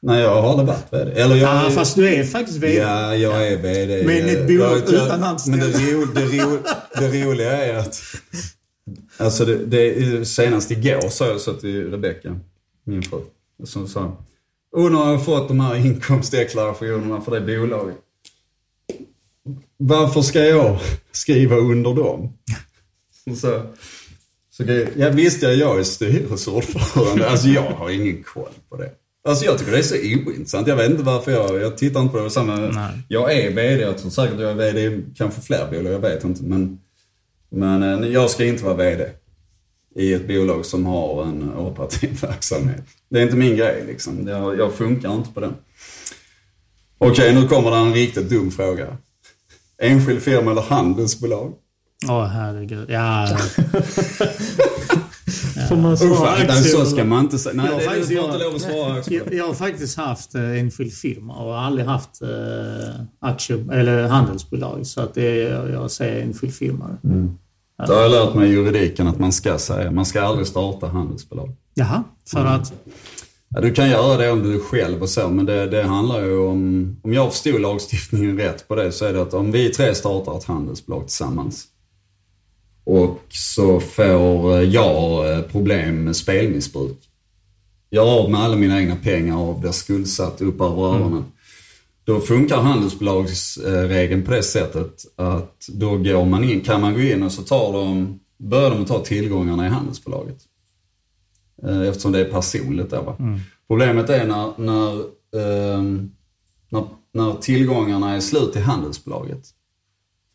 Nej, jag har aldrig varit VD. Eller jag... ja, fast du är faktiskt VD. Ja, jag är VD. Men ett bolag Jag- jag- utan anställda. Men det, ro, det, ro, det roliga är att... Alltså det, det, senast igår sa jag så till Rebecka, min fru, som sa nu har jag fått de här inkomstdeklarationerna för det bolaget. Varför ska jag skriva under dem? Så, så det, ja, visst, ja, jag är styrelseordförande. Alltså jag har ingen koll på det. Alltså jag tycker det är så ointressant. Jag vet inte varför jag, jag tittar inte på det. Samma, Nej. jag är VD, jag tror säkert jag är VD i kanske fler bolag, jag vet inte. Men, men eh, jag ska inte vara VD i ett bolag som har en operativ *laughs* verksamhet. Det är inte min grej liksom. Jag, jag funkar inte på den. Okej, nu kommer det en riktigt dum fråga. Enskild firma eller handelsbolag? Åh, herregud. Ja, *laughs* Får man svara nej, aktier? så ska man inte säga. Nej, Jag det, faktiskt gör- inte lov att svara aktier. jag, jag har faktiskt haft eh, enskild firma och aldrig haft eh, aktie, eller handelsbolag. Så att det, jag, jag säger enskild firma. Det har jag lärt mig i juridiken att man ska säga. Man ska aldrig starta handelsbolag. Jaha, för att... Ja, du kan göra det om du är själv och så, men det, det handlar ju om... Om jag förstod lagstiftningen rätt på det så är det att om vi tre startar ett handelsbolag tillsammans och så får jag eh, problem med spelmissbruk. Jag har av med alla mina egna pengar och blir skuldsatt upp över öronen. Då funkar handelsbolagsregeln på det sättet att då går man in, kan man gå in och så tar de, börjar de ta tillgångarna i handelsbolaget. Eh, Eftersom det är personligt då va. Problemet är när, när, ehm, när, när tillgångarna är slut i handelsbolaget.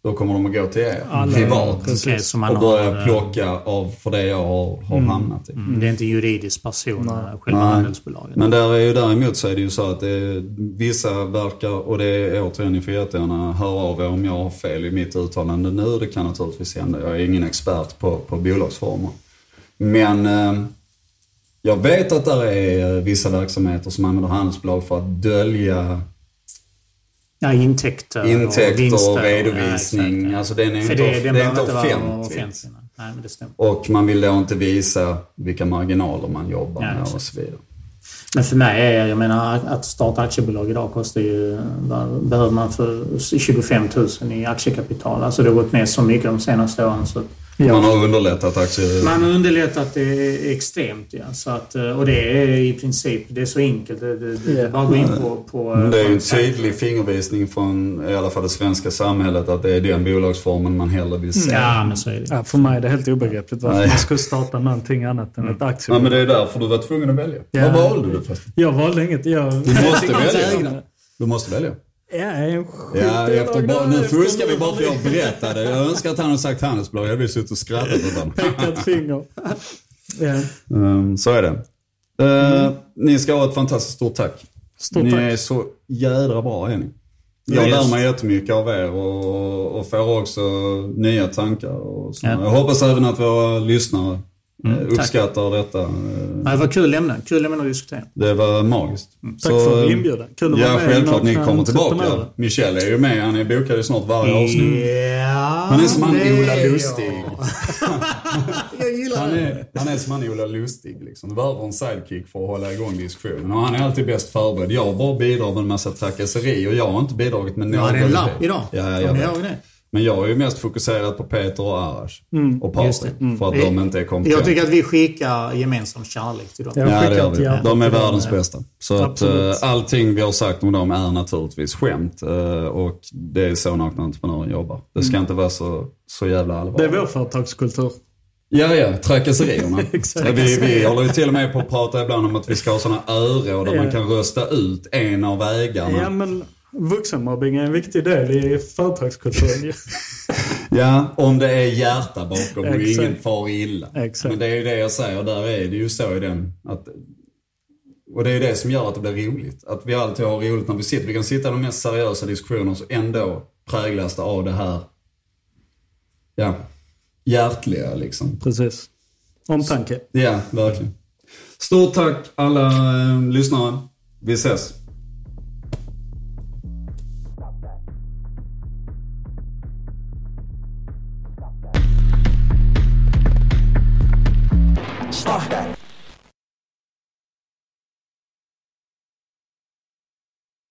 Då kommer de att gå till er Alla- privat precis. Och börja har, eh, plocka av för det jag har, har hamnat i. mm, Det är inte juridisk person, Nej. eh, själva Nej. handelsbolaget. Men där är ju, däremot så är det ju så att det, vissa verkar, och det är återigen, ni får jättegärna höra av er om jag har fel i mitt uttalande nu. Det kan naturligtvis hända. Jag är ingen expert på, på bolagsformer. Men eh, jag vet att där är eh, vissa verksamheter som använder handelsbolag för att dölja Ja, intäkter, och intäkter vinster. och redovisning. Ja, alltså den är inte, det, det, den är behöver inte offentligt. offentlig. Nej, men det stämmer. Och man vill då inte visa vilka marginaler man jobbar Ja, med och så vidare. Men för mig är, jag menar, att starta aktiebolag idag kostar ju, vad behöver man för 25 000 i aktiekapital. Alltså det har gått ner så mycket de senaste åren. Så att Man har underlättat aktier... man har underlättat det extremt. Ja. Så att, och det är i princip, det är så enkelt. Det, det, det är bara att gå in på... på Men det är ju en tydlig fingervisning från i alla fall det svenska samhället att det är den bolagsformen man hellre vill se. Ja, men så är det. Ja, för mig är det helt obegripligt varför Nej. man skulle starta någonting annat än ett Ja, aktiebolag. men det är därför du var tvungen att välja. Ja. Vad valde du förresten? Jag valde inget. Jag... Du måste *laughs* välja. Du måste välja. Ja, efter bara, nu fuskar vi bara för jag berättade. Jag önskar att han hade sagt handelsbolag. Jag hade suttit och skrattat åt honom. Pekat finger. Ja. Um, så är det. Eh, Ni ska ha ett fantastiskt stort tack. Stort ni tack. är så jädra bra är ni. Jag Yes. lär mig jättemycket av er och, och får också nya tankar. Och så. Ja. Mm, Jag hoppas även att våra lyssnare eh, tack. uppskattar detta. Eh, Ja, det var kul ämne. Kul ämne att diskutera. Det var magiskt. Tack för inbjudan. Kul att Ja, vara med i självklart ni kommer tillbaka. Michel är ju med. Han är bokad ju snart varje avsnitt. Ja, Han är som han det Ola är Lustig. jag. *laughs* Jag gillar Han det. är, han är som han Ola Lustig liksom. Du behöver en sidekick för att hålla igång diskussionen. Och han är alltid bäst förberedd. Jag bara bidrar med en massa trakasserier. Jag har inte bidragit med Du någon hade en lapp idag. Ja, jag ni vet. Men jag är ju mest fokuserad på Peter och Arash. Och Just Patrik. det. För att Vi- de inte är kompetenta. Jag tycker att vi skickar gemensam kärlek till dem. Ja. Jag Ja, skickar det gör vi. De är världens bästa. Så att eh, allting vi har sagt om dem är naturligtvis skämt. eh, och det är så nakna entreprenörer jobbar. Det ska inte vara så, så jävla Det är allvarligt. vår företagskultur. Ja, ja. Trakasserierna. *laughs* Exakt. vi, vi håller ju till och med på att prata ibland om att vi ska ha sådana öråd där man kan rösta ut en av ägarna. Ja, men vuxenmobbing är en viktig del i företagskulturen. *laughs* Ja, om det är hjärta bakom och ingen far illa. Exakt. Men det är ju det jag säger, där är det ju så i den att och det är ju det som gör att det blir roligt. Att vi alltid har roligt när vi sitter. Vi kan sitta i de mest seriösa diskussioner och ändå präglas det av det här, ja, hjärtliga liksom. Precis. Omtanke. Ja, verkligen. Stort tack alla eh, lyssnare. Vi ses.